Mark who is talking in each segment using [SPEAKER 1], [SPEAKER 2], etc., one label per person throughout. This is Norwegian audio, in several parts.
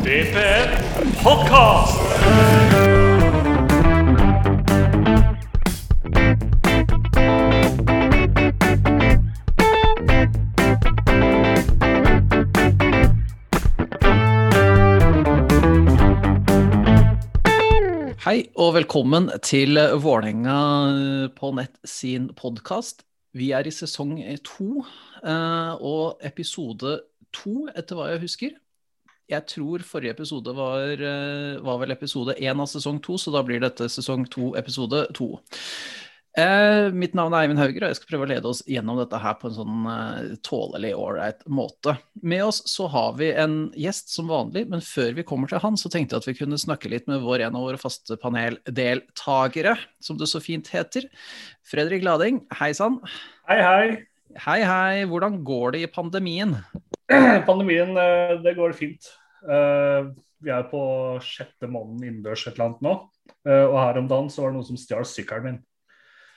[SPEAKER 1] DPN Podcast.
[SPEAKER 2] Hei og velkommen til Vålerenga på nett sin podkast. Vi er i sesong to eh, og episode to, etter hva jeg husker. Jeg tror forrige episode var, eh, var vel episode én av sesong to, så da blir dette sesong to, episode to. Eh, mitt navn er Eivind Hauger, og jeg skal prøve å lede oss gjennom dette her på en sånn eh, tålelig ålreit måte. Med oss så har vi en gjest som vanlig, men før vi kommer til han, så tenkte jeg at vi kunne snakke litt med vår en av våre faste paneldeltakere, som det så fint heter. Fredrik Lading, hei sann.
[SPEAKER 3] Hei, hei.
[SPEAKER 2] Hei, hei. Hvordan går det i pandemien?
[SPEAKER 3] Pandemien, eh, det går fint. Eh, Vi er på sjette måneden innendørs et eller annet nå. Eh, Og her om dagen så var det noen som stjal sykkelen min.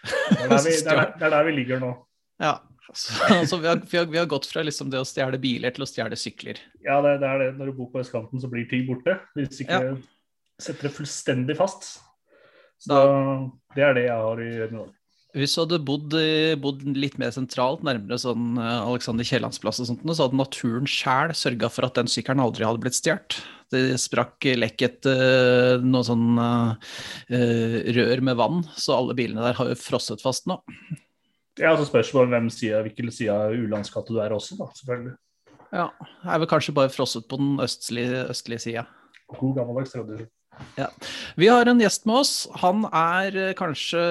[SPEAKER 3] Det er der vi, det er der, det er der vi ligger nå.
[SPEAKER 2] Ja, så, altså, vi, har, vi, har, vi har gått fra liksom det å stjele biler til å stjele sykler.
[SPEAKER 3] Ja, det, det er det. Når du bor på østkanten, så blir ting borte. Hvis ikke
[SPEAKER 2] Ja.
[SPEAKER 3] setter det fullstendig fast. Så det er det jeg har i nå.
[SPEAKER 2] Hvis du hadde bodd, eh, bodd litt mer sentralt, nærmere sånn eh, Alexander Kiellands plass og sånt, så hadde naturen sjæl sørga for at den sykkelen aldri hadde blitt stjålet. Det sprakk lekket etter noe sånn eh, rør med vann, så alle bilene der har jo frosset fast nå.
[SPEAKER 3] Ja, så spørs det bare hvem side, hvilken side av u-landskatte du er også, da, selvfølgelig.
[SPEAKER 2] Ja, er vel kanskje bare frosset på den østlige, østlige sida.
[SPEAKER 3] God gammeldags tradisjon.
[SPEAKER 2] Vi har en gjest med oss. Han er eh, kanskje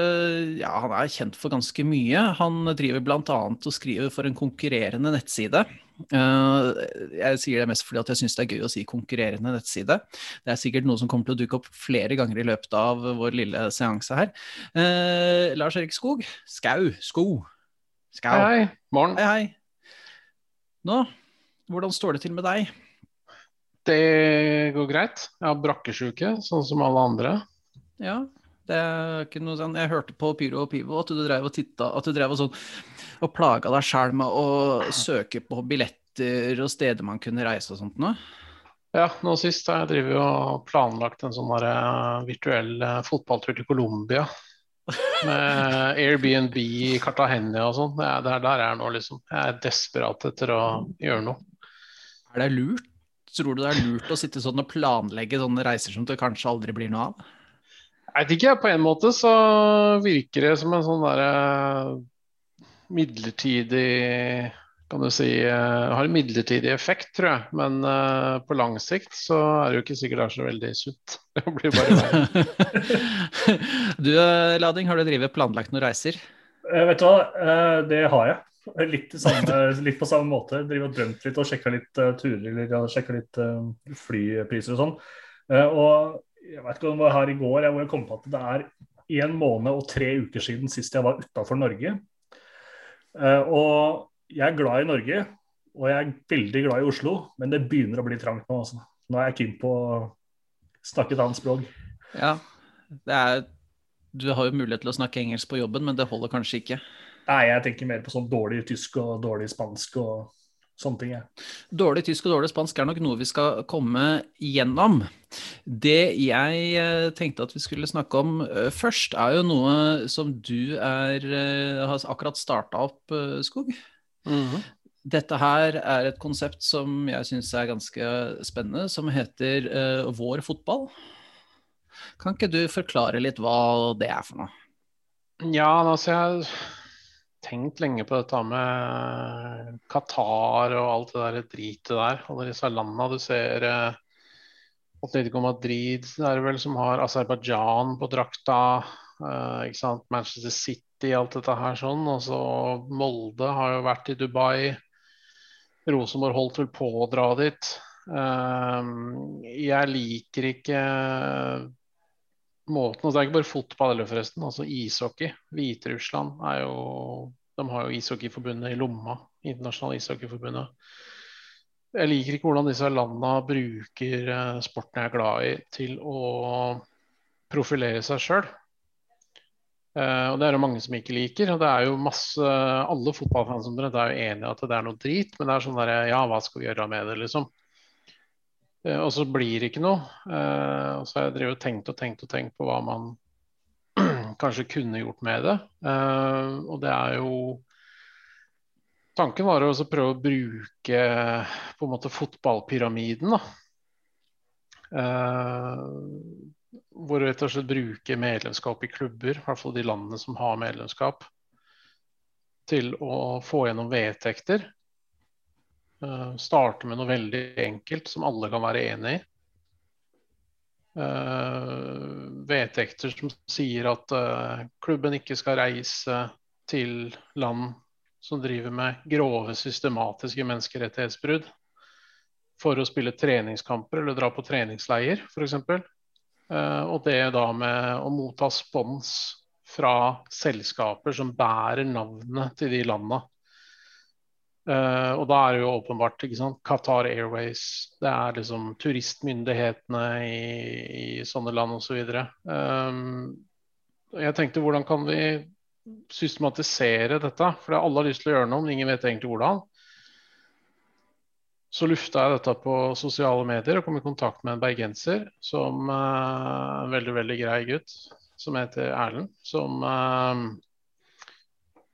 [SPEAKER 2] ja, han er kjent for ganske mye. Han driver bl.a. og skriver for en konkurrerende nettside. Eh, jeg sier det mest fordi at jeg syns det er gøy å si konkurrerende nettside. Det er sikkert noe som kommer til å dukke opp flere ganger i løpet av vår lille seanse her. Eh, Lars Erik Skog. Skau. Sko. Skau.
[SPEAKER 4] Hei, hei. Morgen.
[SPEAKER 2] hei. hei. Nå, hvordan står det til med deg?
[SPEAKER 4] Det går greit. Jeg har brakkesjuke, sånn som alle andre.
[SPEAKER 2] Ja, det er ikke noe sånn Jeg hørte på Pyro og Pivo at du drev og titta At du drev og sånn og plaga deg sjæl med å søke på billetter og steder man kunne reise og sånt noe.
[SPEAKER 4] Ja, nå sist har jeg drevet og planlagt en sånn eh, virtuell eh, fotballtur til Colombia. Med Airbnb i Cartagena og sånn. Det er der jeg er nå, liksom. Jeg er desperat etter å gjøre noe.
[SPEAKER 2] Er det lurt? Tror du det er lurt å sitte sånn og planlegge sånne reiser som det kanskje aldri blir noe av?
[SPEAKER 4] Jeg vet ikke, på en måte så virker det som en sånn derre midlertidig kan du si, eh, har en midlertidig effekt, tror jeg. Men uh, på lang sikt så er det jo ikke sikkert det er så veldig sunt. Det blir bare verre.
[SPEAKER 2] du eh, Lading, har du drevet planlagt noen reiser?
[SPEAKER 3] Vet du hva, eh, det har jeg. Litt, samme, litt på samme måte. Driver og drømt litt og sjekka litt uh, turer eller sjekka litt uh, flypriser og sånn. Uh, og jeg vet ikke om det var her i går jeg, hvor jeg kom på at det er en måned og tre uker siden sist jeg var utafor Norge. Og jeg er glad i Norge, og jeg er veldig glad i Oslo, men det begynner å bli trangt nå. Altså. Nå er jeg keen på å snakke et annet språk.
[SPEAKER 2] Ja, det er Du har jo mulighet til å snakke engelsk på jobben, men det holder kanskje ikke.
[SPEAKER 3] Nei, jeg tenker mer på sånn dårlig tysk og dårlig spansk og sånne ting. Ja.
[SPEAKER 2] Dårlig tysk og dårlig spansk er nok noe vi skal komme gjennom. Det jeg eh, tenkte at vi skulle snakke om eh, først, er jo noe som du er, eh, har akkurat starta opp, Skog. Skog.
[SPEAKER 4] -hmm.
[SPEAKER 2] Dette her er et konsept som jeg syns er ganske spennende, som heter uh, Vår fotball. Kan ikke du forklare litt hva det er for noe?
[SPEAKER 4] Ja, altså jeg tenkt lenge på dette med Qatar og alt det der dritet der. Alle disse landene du ser eh, Atletico Madrid er det vel som har Aserbajdsjan på drakta. eh, ikke sant? Manchester City, alt dette her sånn. Og så Molde har jo vært i Dubai. Rosenborg holdt vel på å dra dit. Eh, jeg liker ikke måten altså Det er ikke bare fotball heller, forresten. Altså ishockey. Hviterussland er jo De har jo ishockeyforbundet i lomma. Internasjonale ishockeyforbundet. Jeg liker ikke hvordan disse landene bruker eh, sporten jeg er glad i, til å profilere seg sjøl. og det er det mange som ikke liker. og det er jo masse, Alle fotballfans er jo enige i at det er noe drit, men det er sånn derre Ja, hva skal vi gjøre med det, liksom? Eh, og så blir det ikke noe. Eh, og så har jeg drevet tenkt og tenkt og tenkt på hva man kanskje kunne gjort med det. Eh, og det er jo Tanken var å prøve å bruke på en måte fotballpyramiden. da. hvor rett og slett bruke medlemskap i klubber, i hvert fall de landene som har medlemskap, til å få gjennom vedtekter starte med noe veldig enkelt som alle kan være enig i. Uh, vedtekter som sier at uh, klubben ikke skal reise til land som driver med grove, systematiske menneskerettighetsbrudd for å spille treningskamper eller dra på treningsleier, f.eks. Og det da med å motta spons fra selskaper som bærer navnet til de landene Uh, og da er det jo åpenbart ikke sant? Qatar Airways, det er liksom turistmyndighetene i, i sånne land osv. Så um, jeg tenkte hvordan kan vi systematisere dette? For alle har lyst til å gjøre noe, men ingen vet egentlig hvordan. Så lufta jeg dette på sosiale medier og kom i kontakt med en bergenser som uh, en veldig, veldig grei gutt som heter Erlend. Som uh,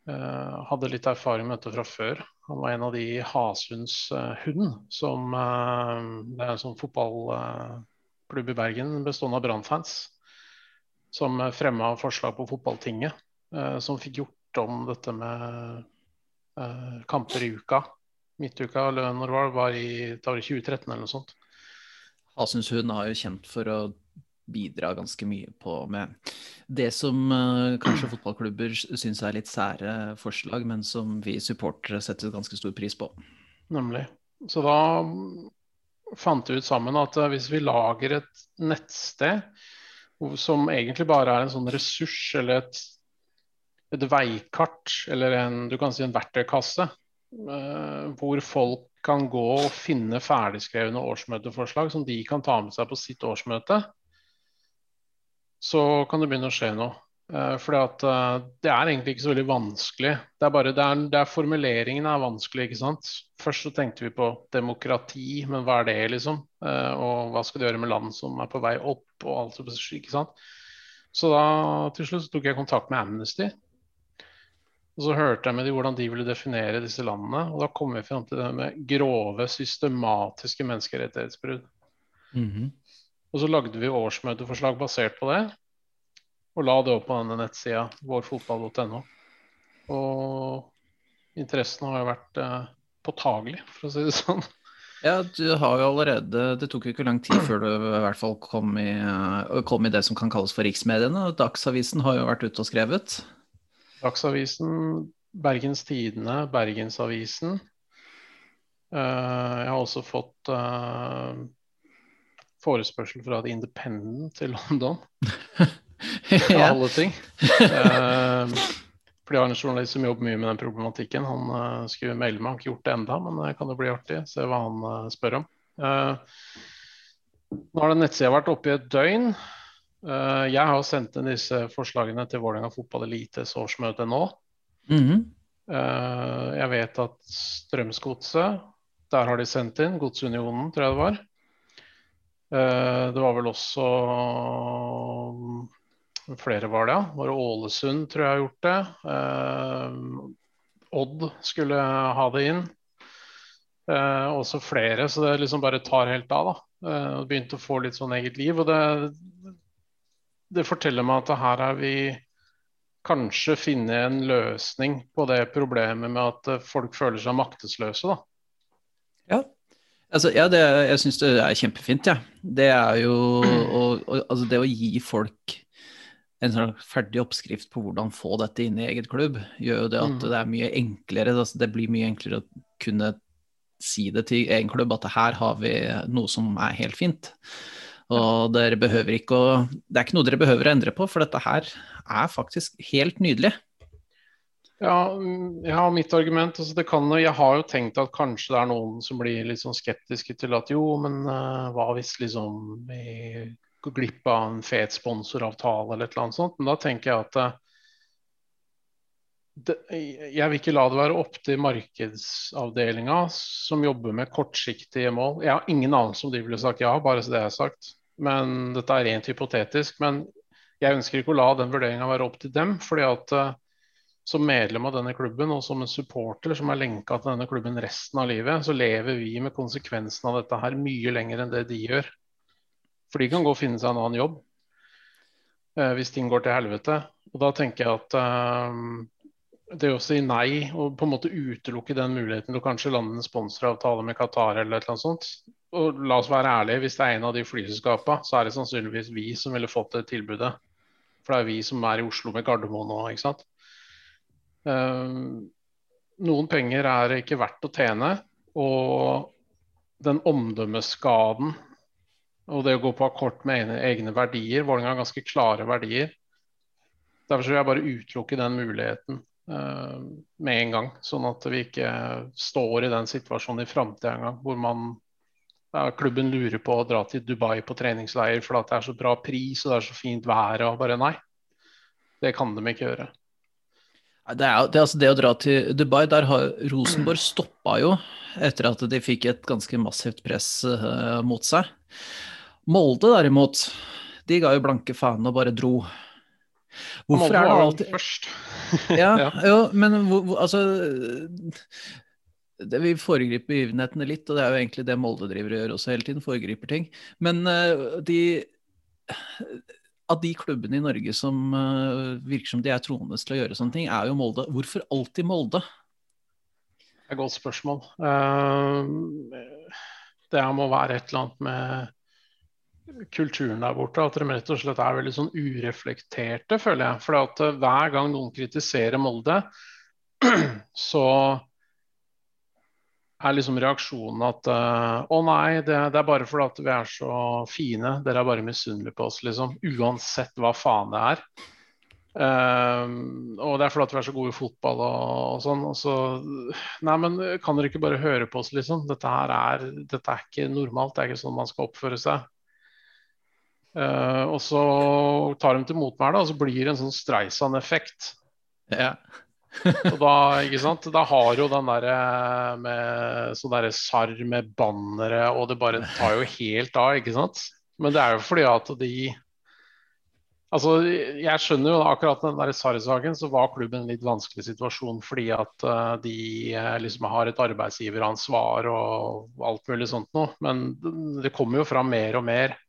[SPEAKER 4] hadde litt erfaring med dette fra før. Han var en av de i Hasundshund, som eh, det er en sånn fotballklubb i Bergen bestående av Brann-fans, som fremma forslag på fotballtinget, eh, som fikk gjort om dette med eh, kamper i uka. Midtuka, eller når det var, var i, det var i 2013 eller noe sånt.
[SPEAKER 2] Hasundshund er jo kjent for å bidra ganske mye på med det som uh, kanskje fotballklubber syns er litt sære forslag, men som vi supportere setter ganske stor pris på.
[SPEAKER 4] Nemlig. Så da fant vi ut sammen at uh, hvis vi lager et nettsted som egentlig bare er en sånn ressurs eller et, et veikart, eller en, du kan si en verktøykasse, uh, hvor folk kan gå og finne ferdigskrevne årsmøteforslag som de kan ta med seg på sitt årsmøte så kan det begynne å skje noe. For fordi at uh, det er egentlig ikke så veldig vanskelig. Det er bare det er, det er formuleringen er vanskelig, ikke sant. Først så tenkte vi på demokrati, men hva er det, liksom? Uh, og hva skal du gjøre med land som er på vei opp, og alt sånt, ikke sant. Så da til slutt tok jeg kontakt med Amnesty. Og så hørte jeg med de hvordan de ville definere disse landene. Og da kom vi fram til det med grove, systematiske menneskerettighetsbrudd. Mm -hmm. Og så lagde vi årsmøteforslag basert på det, og la det opp på denne nettsida vårfotball.no. Og interessen har jo vært eh, påtagelig, for å si det sånn.
[SPEAKER 2] Ja, du har jo allerede Det tok jo ikke lang tid før du i hvert fall kom i, eh, kom i det som kan kalles for riksmediene. Dagsavisen har jo vært ute og skrevet.
[SPEAKER 4] Dagsavisen, Bergens Tidende, Bergensavisen. Uh, jeg har også fått uh, forespørsel fra The Independent til London. Av alle ting. Uh, for de har en journalist som jobber mye med den problematikken. Han uh, skulle maile meg, han har ikke gjort det enda, men det kan jo bli artig. Se hva han uh, spør om. nå har den nettsida vært oppe i et døgn. jeg har sendt inn disse forslagene til Vålerenga fotball elites årsmøte nå. Mm -hmm. jeg vet at Strømsgodset, der har de sendt inn. Godsunionen, tror jeg det var. Eh, det var vel også Flere var det, ja. Bare Ålesund tror jeg har gjort det. Eh, Odd skulle ha det inn. Eh, også flere, så det liksom bare tar helt av. da. Og begynte å få litt sånn eget liv. Og det, det forteller meg at her er vi kanskje finne en løsning på det problemet med at folk føler seg maktesløse. da.
[SPEAKER 2] Ja, Altså, ja, det, jeg syns det er kjempefint, jeg. Ja. Det er jo å, å, altså det å gi folk en sånn ferdig oppskrift på hvordan få dette inn i eget klubb, gjør jo det at mm. det er mye enklere. Altså det blir mye enklere å kunne si det til egen klubb at her har vi noe som er helt fint. Og dere behøver ikke å Det er ikke noe dere behøver å endre på, for dette her er faktisk helt nydelig.
[SPEAKER 4] Ja, jeg har mitt argument altså det kan, Jeg har jo tenkt at kanskje det er noen som blir litt sånn skeptiske til at jo, men uh, hva hvis liksom vi går glipp av en fet sponsoravtale eller et eller annet sånt. Men da tenker jeg at uh, det, jeg vil ikke la det være opp til markedsavdelinga som jobber med kortsiktige mål. Jeg har ingen anelse om de ville sagt ja, bare så det er sagt. Men dette er rent hypotetisk. Men jeg ønsker ikke å la den vurderinga være opp til dem. fordi at uh, som medlem av denne klubben og som en supporter som er lenka til denne klubben resten av livet, så lever vi med konsekvensen av dette her mye lenger enn det de gjør. For de kan gå og finne seg en annen jobb eh, hvis ting går til helvete. Og da tenker jeg at eh, det å si nei og på en måte utelukke den muligheten til å kanskje lande en sponsoravtale med Qatar eller et eller annet sånt. Og la oss være ærlige, hvis det er en av de flyselskapene, så er det sannsynligvis vi som ville fått det tilbudet. For det er vi som er i Oslo med Gardermoen nå, ikke sant. Uh, noen penger er ikke verdt å tjene. Og den omdømmeskaden og det å gå på akkord med egne verdier Vålerenga har ganske klare verdier. Derfor vil jeg bare utelukke den muligheten. Eh, med en gang. Sånn at vi ikke står i den situasjonen i framtida engang hvor man ja, klubben lurer på å dra til Dubai på treningsleir fordi det er så bra pris og det er så fint vær og bare nei. Det kan de ikke gjøre.
[SPEAKER 2] Det, er, det, altså det å dra til Dubai, der har Rosenborg stoppa jo etter at de fikk et ganske massivt press uh, mot seg. Molde derimot, de ga jo blanke faen og bare dro.
[SPEAKER 4] Hvorfor er det alltid først?
[SPEAKER 2] ja, jo, men altså det vil foregripe begivenhetene litt, og det er jo egentlig det Molde driver og gjør også hele tiden, foregriper ting. Men uh, de av de klubbene i Norge som uh, virker som de er troende til å gjøre sånne ting, er jo Molde. Hvorfor alltid Molde?
[SPEAKER 4] Det er et godt spørsmål. Uh, det må være et eller annet med kulturen der borte. At de rett og slett er veldig sånn ureflekterte, føler jeg. For eh, hver gang noen kritiserer Molde, så er liksom reaksjonen at uh, å nei, det, det, er bare fordi at vi er så fine, dere er bare misunnelige på oss, liksom. Uansett hva faen det er. Uh, og det er fordi at vi er så gode i fotball og, og sånn. Og så Nei, men kan dere ikke bare høre på oss, liksom? Dette her er, dette er ikke normalt, det er ikke sånn man skal oppføre seg. Uh, og så tar de til motmæle, og så blir det en sånn Streisand-effekt.
[SPEAKER 2] Ja.
[SPEAKER 4] Og da, ikke sant? da har jo den derre med sånn derre sarr med bannere, og det bare tar jo helt av, ikke sant. Men det er jo fordi at de Altså, jeg skjønner jo akkurat den der Sarri-saken, så var klubben en litt vanskelig situasjon fordi at uh, de uh, liksom har et arbeidsgiveransvar og alt mulig sånt noe. Men det, kommer jo fram mer og mer Eh,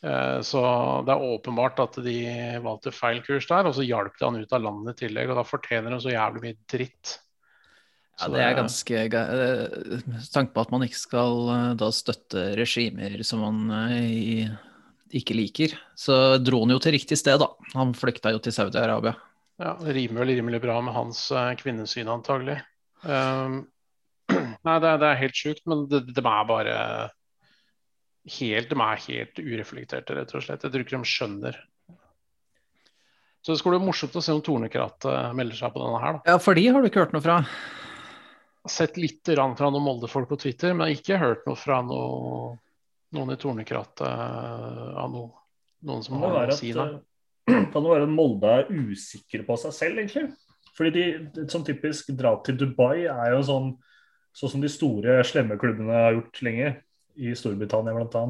[SPEAKER 4] så det er åpenbart at de valgte feil kurs der, og så hjalp de han ut av landet i tillegg. Og da fortjener de så jævlig mye dritt.
[SPEAKER 2] Ja, det er ganske Tanken Tanke på at man ikke skal eh, da støtte regimer som man ikke liker. Så dro han jo til riktig sted, da. Han flykta jo til Saudi-Arabia.
[SPEAKER 4] Ja, det rimer vel rimelig bra med hans kvinnesyn, antagelig. Um, nei, det er, det er helt sjukt, men det, det er bare helt, de er helt ureflekterte, rett og slett. Jeg tror ikke de skjønner. Så det skulle være morsomt å se om Tornekrat uh, melder seg på denne her.
[SPEAKER 2] Da. Ja, for de har du ikke hørt noe fra?
[SPEAKER 4] Sett litt fra noen Molde-folk på Twitter, men ikke hørt noe fra noe, noen i Tornekrat uh, av noe, noen som har noe å si det.
[SPEAKER 3] Kan det være at Molde er usikre på seg selv, egentlig? Fordi de, som typisk dra til Dubai er jo sånn sånn som de store, slemme klubbene har gjort lenge i Storbritannia bl.a.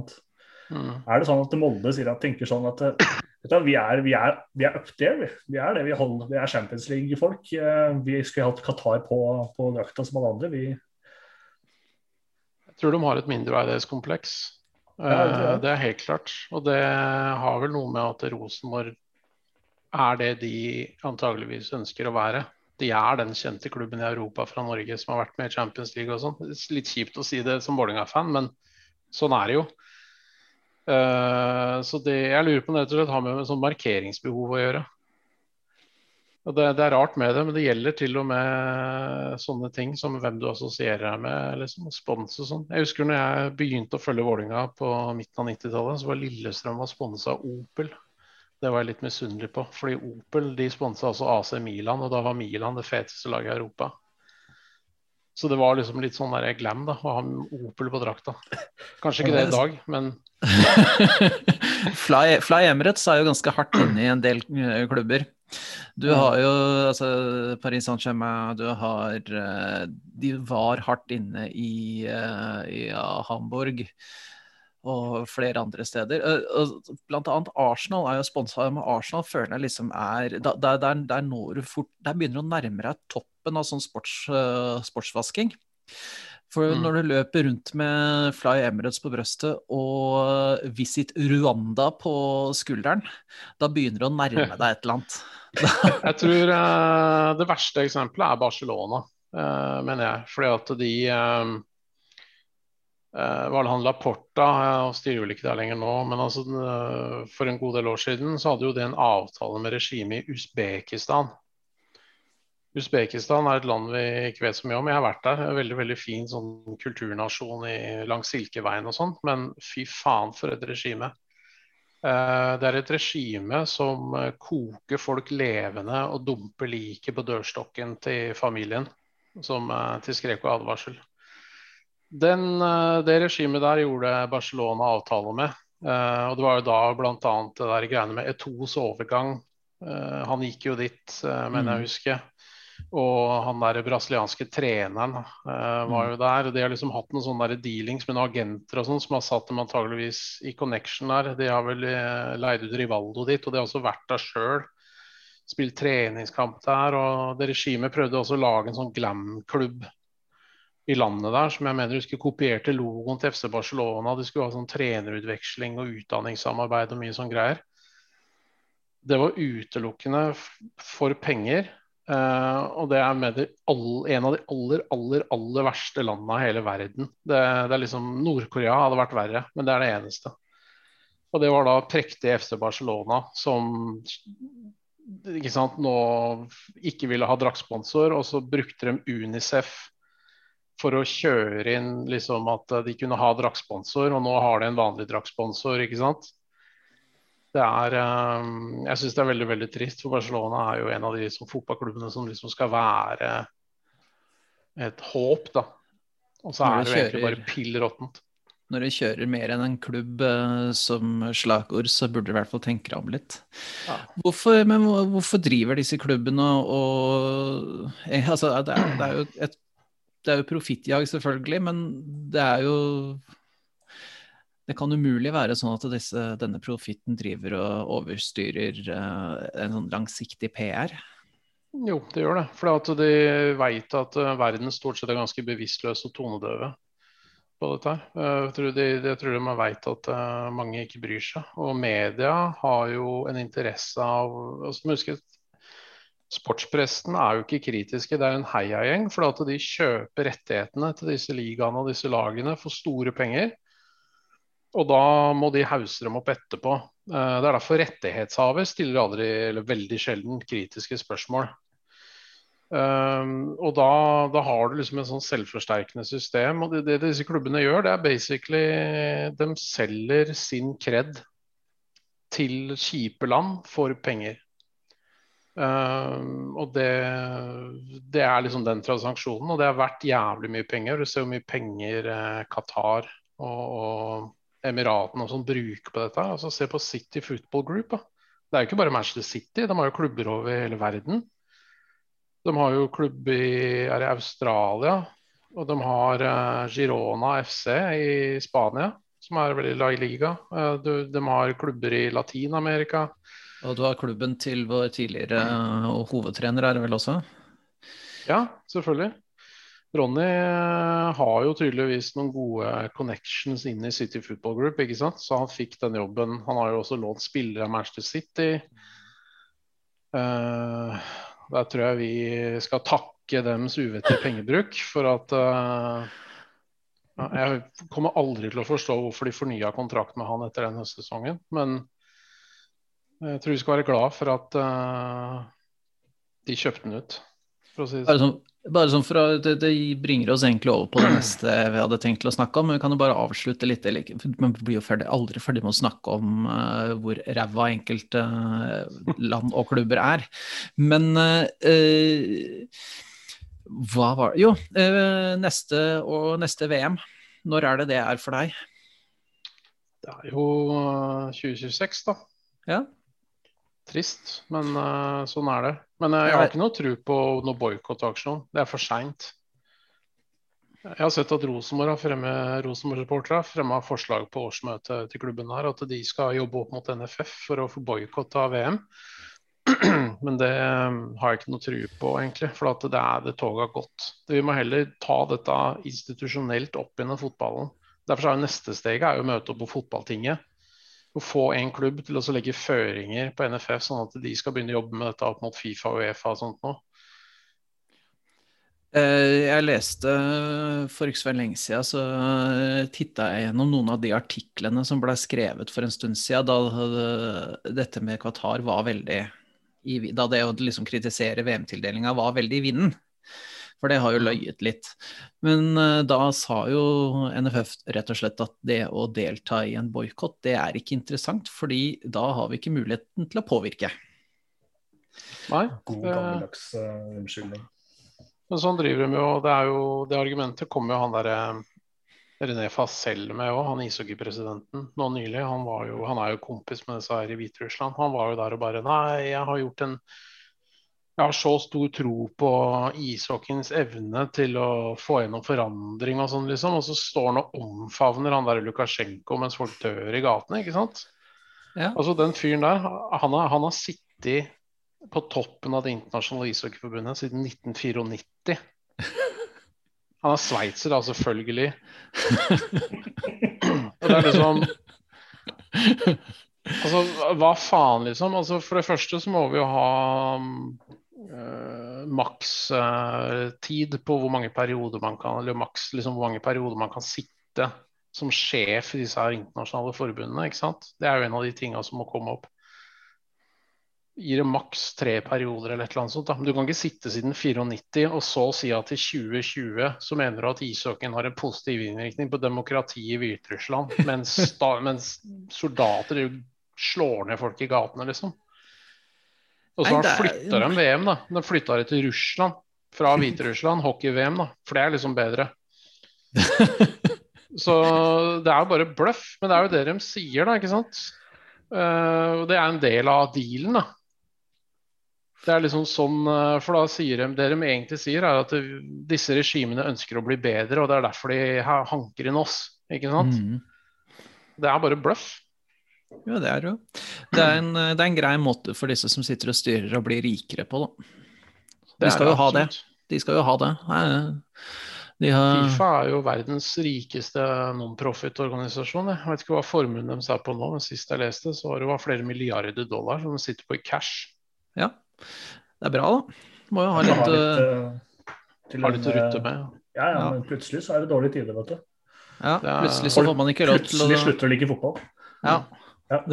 [SPEAKER 3] Mm. Er det sånn at Molde sier at, tenker sånn at du, vi, er, vi, er, vi er up there, vi. er det. Vi, holder, vi er Champions League-folk. Eh, vi skulle hatt Qatar på, på drakta som alle andre. Vi
[SPEAKER 4] jeg tror de har et mindreverdighetskompleks. Ja, det, eh, det er helt klart. Og det har vel noe med at Rosenborg er det de antageligvis ønsker å være de er den kjente klubben i Europa fra Norge som har vært med i Champions League og sånn. Litt kjipt å si det som Vålerenga-fan, men sånn er det jo. Uh, så det jeg lurer på om det rett og slett har med, sånn markeringsbehov å gjøre. Og det, det, er rart med det, men det gjelder til og med sånne ting som hvem du assosierer deg med, liksom, spons og sånn. Jeg husker når jeg begynte å følge Vålinga på midten av 90-tallet, så var Lillestrøm sponsa av Opel. Det var jeg litt misunnelig på. Fordi Opel de sponsa også AC Milan, og da var Milan det feteste laget i Europa. Så det var liksom litt sånn der glam da, å ha Opel på drakta. Kanskje ikke det i dag, men
[SPEAKER 2] Fly, Fly, Emirates er jo ganske hardt inne i en del eh, klubber. Du har jo altså, Paris Saint-Germain, du har De var hardt inne i, i ja, Hamburg og flere andre steder. Blant annet Arsenal er jo sponsa, men Arsenal føler jeg liksom er Der, der, der, når du fort Der begynner du å nærme deg toppen av sånn sports, sportsvasking. For mm. når du løper rundt med Fly Emirates på brøstet og Visit Rwanda på skulderen, da begynner du å nærme deg et eller annet.
[SPEAKER 4] jeg tror uh, det verste eksempelet er Barcelona, mener jeg. Fordi at de det han Laporta, og styrer vel ikke der lenger nå, men altså, for en god del år siden så hadde jo det en avtale med regimet i Usbekistan Usbekistan er et land vi ikke vet så mye om. Jeg har vært der. Veldig veldig fin sånn kulturnasjon i, langs Silkeveien og sånn. Men fy faen for et regime. Eh, det er et regime som eh, koker folk levende og dumper liket på dørstokken til familien. Som eh, til skrek og advarsel. Den, det regimet der gjorde Barcelona avtale med. Og det var jo da bl.a. det der greiene med Etos overgang. Han gikk jo dit, mener jeg å mm. huske. Og han der brasilianske treneren uh, var jo der. De har liksom hatt noen sånne der dealings med noen agenter og sånn som har satt dem antageligvis i connection der. De har vel uh, leid ut Rivaldo dit, og de har også vært der sjøl. Spilt treningskamp der. Og det regimet prøvde også å lage en sånn glam-klubb i landet der, som jeg mener husker kopierte logoen til FC Barcelona. De skulle ha sånn trenerutveksling og utdanningssamarbeid og mye sånn greier. Det var utelukkende for penger. Uh, og det er med det all, en av de aller, aller aller verste landene i hele verden. Det, det er liksom Nord-Korea hadde vært verre, men det er det eneste. Og det var da prektige FC Barcelona som ikke sant, nå ikke ville ha draktsponsor, og så brukte de Unicef for å kjøre inn liksom at de kunne ha draktsponsor, og nå har de en vanlig draktsponsor, ikke sant det er ehm, Jeg syns det er veldig veldig trist, for Barcelona er jo en av de som, fotballklubbene som liksom skal være et håp, da. Og så er det jo egentlig bare pill råttent.
[SPEAKER 2] Når du kjører mer enn en klubb uh, som slagord, så burde du i hvert fall tenke deg om litt. Ja. Hvorfor, men hvorfor driver disse klubbene og, og eh, altså, det, er, det, er, jo et det er jo profittjag, selvfølgelig, men det er jo det kan umulig være sånn at disse, denne profitten driver og overstyrer uh, en sånn langsiktig PR?
[SPEAKER 4] Jo, det gjør det. For de veit at uh, verden stort sett er ganske bevisstløs og tonedøve på dette. Uh, jeg, tror de, jeg tror de veit at mange ikke bryr seg. Og media har jo en interesse av altså, husker, Sportspressen er jo ikke kritiske, det er en heiagjeng. For at de kjøper rettighetene til disse ligaene og disse lagene for store penger. Og da må de hause dem opp etterpå. Eh, det er derfor rettighetshaver stiller aldri, eller veldig sjelden, kritiske spørsmål. Um, og da, da, har du liksom et sånn selvforsterkende system. Og det, det, disse klubbene gjør, det er basically De selger sin kred til kjipe land for penger. Um, og det, det, er liksom den transaksjonen, og det har vært jævlig mye penger. Du ser hvor mye penger eh, Qatar og, og Emiratene og sånn bruker på dette. altså Se på City Football Group. Da. Det er jo ikke bare Manchester City, de har jo klubber over hele verden. De har jo klubb i, er i Australia, og de har uh, Girona FC i Spania, som er veldig La Liga. Uh, de, de, har klubber i Latin-Amerika.
[SPEAKER 2] Og du har klubben til vår tidligere uh, hovedtrener, er det vel også?
[SPEAKER 4] Ja, selvfølgelig. Ronny eh, har jo tydeligvis noen gode connections inn i City Football Group, ikke sant? så han fikk den jobben. Han har jo også lånt spillere av Manchester City. Uh, der tror jeg vi skal takke dems uvettige pengebruk for at uh, Jeg kommer aldri til å forstå hvorfor de fornya kontrakt med han etter den høstsesongen, men jeg tror vi skal være glad for at uh, de kjøpte den ut,
[SPEAKER 2] for å si det sånn. Bare sånn for å, det, det, bringer oss egentlig over på det neste vi hadde tenkt til å snakke om. Men vi kan jo bare avslutte litt. Man blir jo ferdig, aldri ferdig med å snakke om uh, hvor ræva enkelte uh, land og klubber er. Men uh, hva var det Jo, neste, og neste VM. Når er det det er for deg?
[SPEAKER 4] Det er jo 2026, da.
[SPEAKER 2] Ja.
[SPEAKER 4] Trist, men uh, sånn er det. Men uh, jeg har ikke noe tro på noe boikottaksjon. Det er for seint. Jeg har sett at Rosenborg har fremme, har fremma forslag på årsmøtet til klubben her, at de skal jobbe opp mot NFF for å få boikott av VM. Men det um, har jeg ikke noe tro på, egentlig. For at det er det toget har gått. Vi må heller ta dette institusjonelt opp gjennom fotballen. Derfor er neste steget er å møte opp på fotballtinget. Og få en klubb til å legge føringer på NFF, sånn at de skal begynne å jobbe med dette opp mot Fifa og Uefa og sånt nå.
[SPEAKER 2] Eh, jeg leste for ikke så lenge siden, så eh, titta jeg gjennom noen av de artiklene som ble skrevet for en stund siden, da dette med Qatar var veldig Da det å liksom kritisere VM-tildelinga var veldig i vinden. For det har jo løyet litt. Men eh, da sa jo NFF rett og slett at det å delta i en boikott, det er ikke interessant, fordi da har vi ikke muligheten til å påvirke.
[SPEAKER 3] Nei. God gammeldags uh, unnskyldning.
[SPEAKER 4] Men sånn driver de jo. Det er jo det argumentet kommer jo han derre René Fass selv med òg, han ishockeypresidenten nå nylig. Han, jo, han, er jo kompis med disse her i Hviterussland. Han var jo der og bare Nei, jeg har gjort en Jeg har så stor tro på ishockeyens evne til å få gjennom forandring og sånn, liksom. Og så står han og omfavner han der Lukasjenko mens folk dør i gatene, ikke sant? Ja. Altså den fyren der, han har, han har sittet på toppen av Det internasjonale ishockeyforbundet siden 1994. Han er sveitser, da, selvfølgelig. Og det er liksom Altså, hva faen, liksom? Altså, for det første så må vi jo ha uh, maks uh, på hvor mange perioder man kan Eller maks liksom, hvor mange perioder man kan sitte som sjef i disse her internasjonale forbundene. ikke sant? Det er jo en av de tinga som må komme opp gir det maks tre perioder eller et eller annet sånt. Da. Men du kan ikke sitte siden 94 og så si at i 2020 så mener du at ishockeyen har en positiv innvirkning på demokratiet i Hviterussland, mens, mens, soldater slår ned folk i gatene, liksom. Og så har flytta de VM, da. De flytta det til Russland fra Hviterussland, hockey-VM, da. For det er liksom bedre. Så det er jo bare bløff. Men det er jo det de sier, da, ikke sant. Uh, og det er en del av dealen, da. Det er liksom sånn, eh, for da sier de, Det de egentlig sier, er at disse regimene ønsker å bli bedre, og det er derfor de hanker inn oss. Ikke sant? Mm. Det er bare bløff.
[SPEAKER 2] Ja, det er jo. Det er, en, det er en grei måte for disse som sitter og styrer, å bli rikere på, da. De skal jo ha det. De skal jo ha det.
[SPEAKER 4] De har... Fifa er jo verdens rikeste non-profit-organisasjon. Jeg vet ikke hva formuen deres er på nå, men sist jeg leste, så var det flere milliarder dollar som de sitter på i cash.
[SPEAKER 2] Ja, det er bra, da. Må jo ha litt, ha litt, uh,
[SPEAKER 4] ha litt å rutte med.
[SPEAKER 3] Ja, ja, men plutselig så er det dårlige tider, vet du.
[SPEAKER 2] Ja, plutselig så får man ikke råd
[SPEAKER 3] til å Plutselig slutter å like fotball.
[SPEAKER 2] Ja. Ja.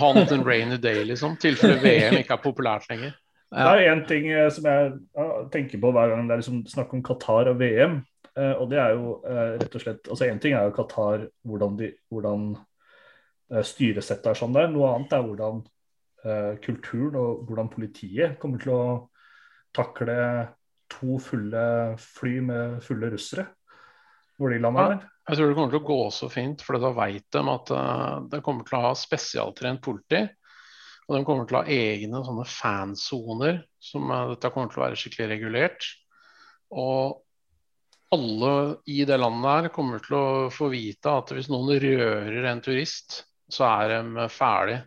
[SPEAKER 4] ha noe en rainy day, liksom. Tilfelle VM ikke er populært lenger.
[SPEAKER 3] Ja. Det er én ting som jeg tenker på hver gang det er liksom snakk om Qatar og VM. Og det er jo rett og slett altså Én ting er jo Qatar, hvordan, de, hvordan styresettet er sånn der. Noe annet er hvordan Eh, kulturen og hvordan politiet kommer til å takle to fulle fly med fulle russere hvor de lander Ja,
[SPEAKER 4] Jeg tror det kommer til å gå så fint, for da vet de at uh, de kommer til å ha spesialtrent politi. Og de kommer til å ha egne sånne fansoner som uh, dette kommer til å være skikkelig regulert. Og alle i det landet her kommer til å få vite at hvis noen rører en turist, så er de ferdig.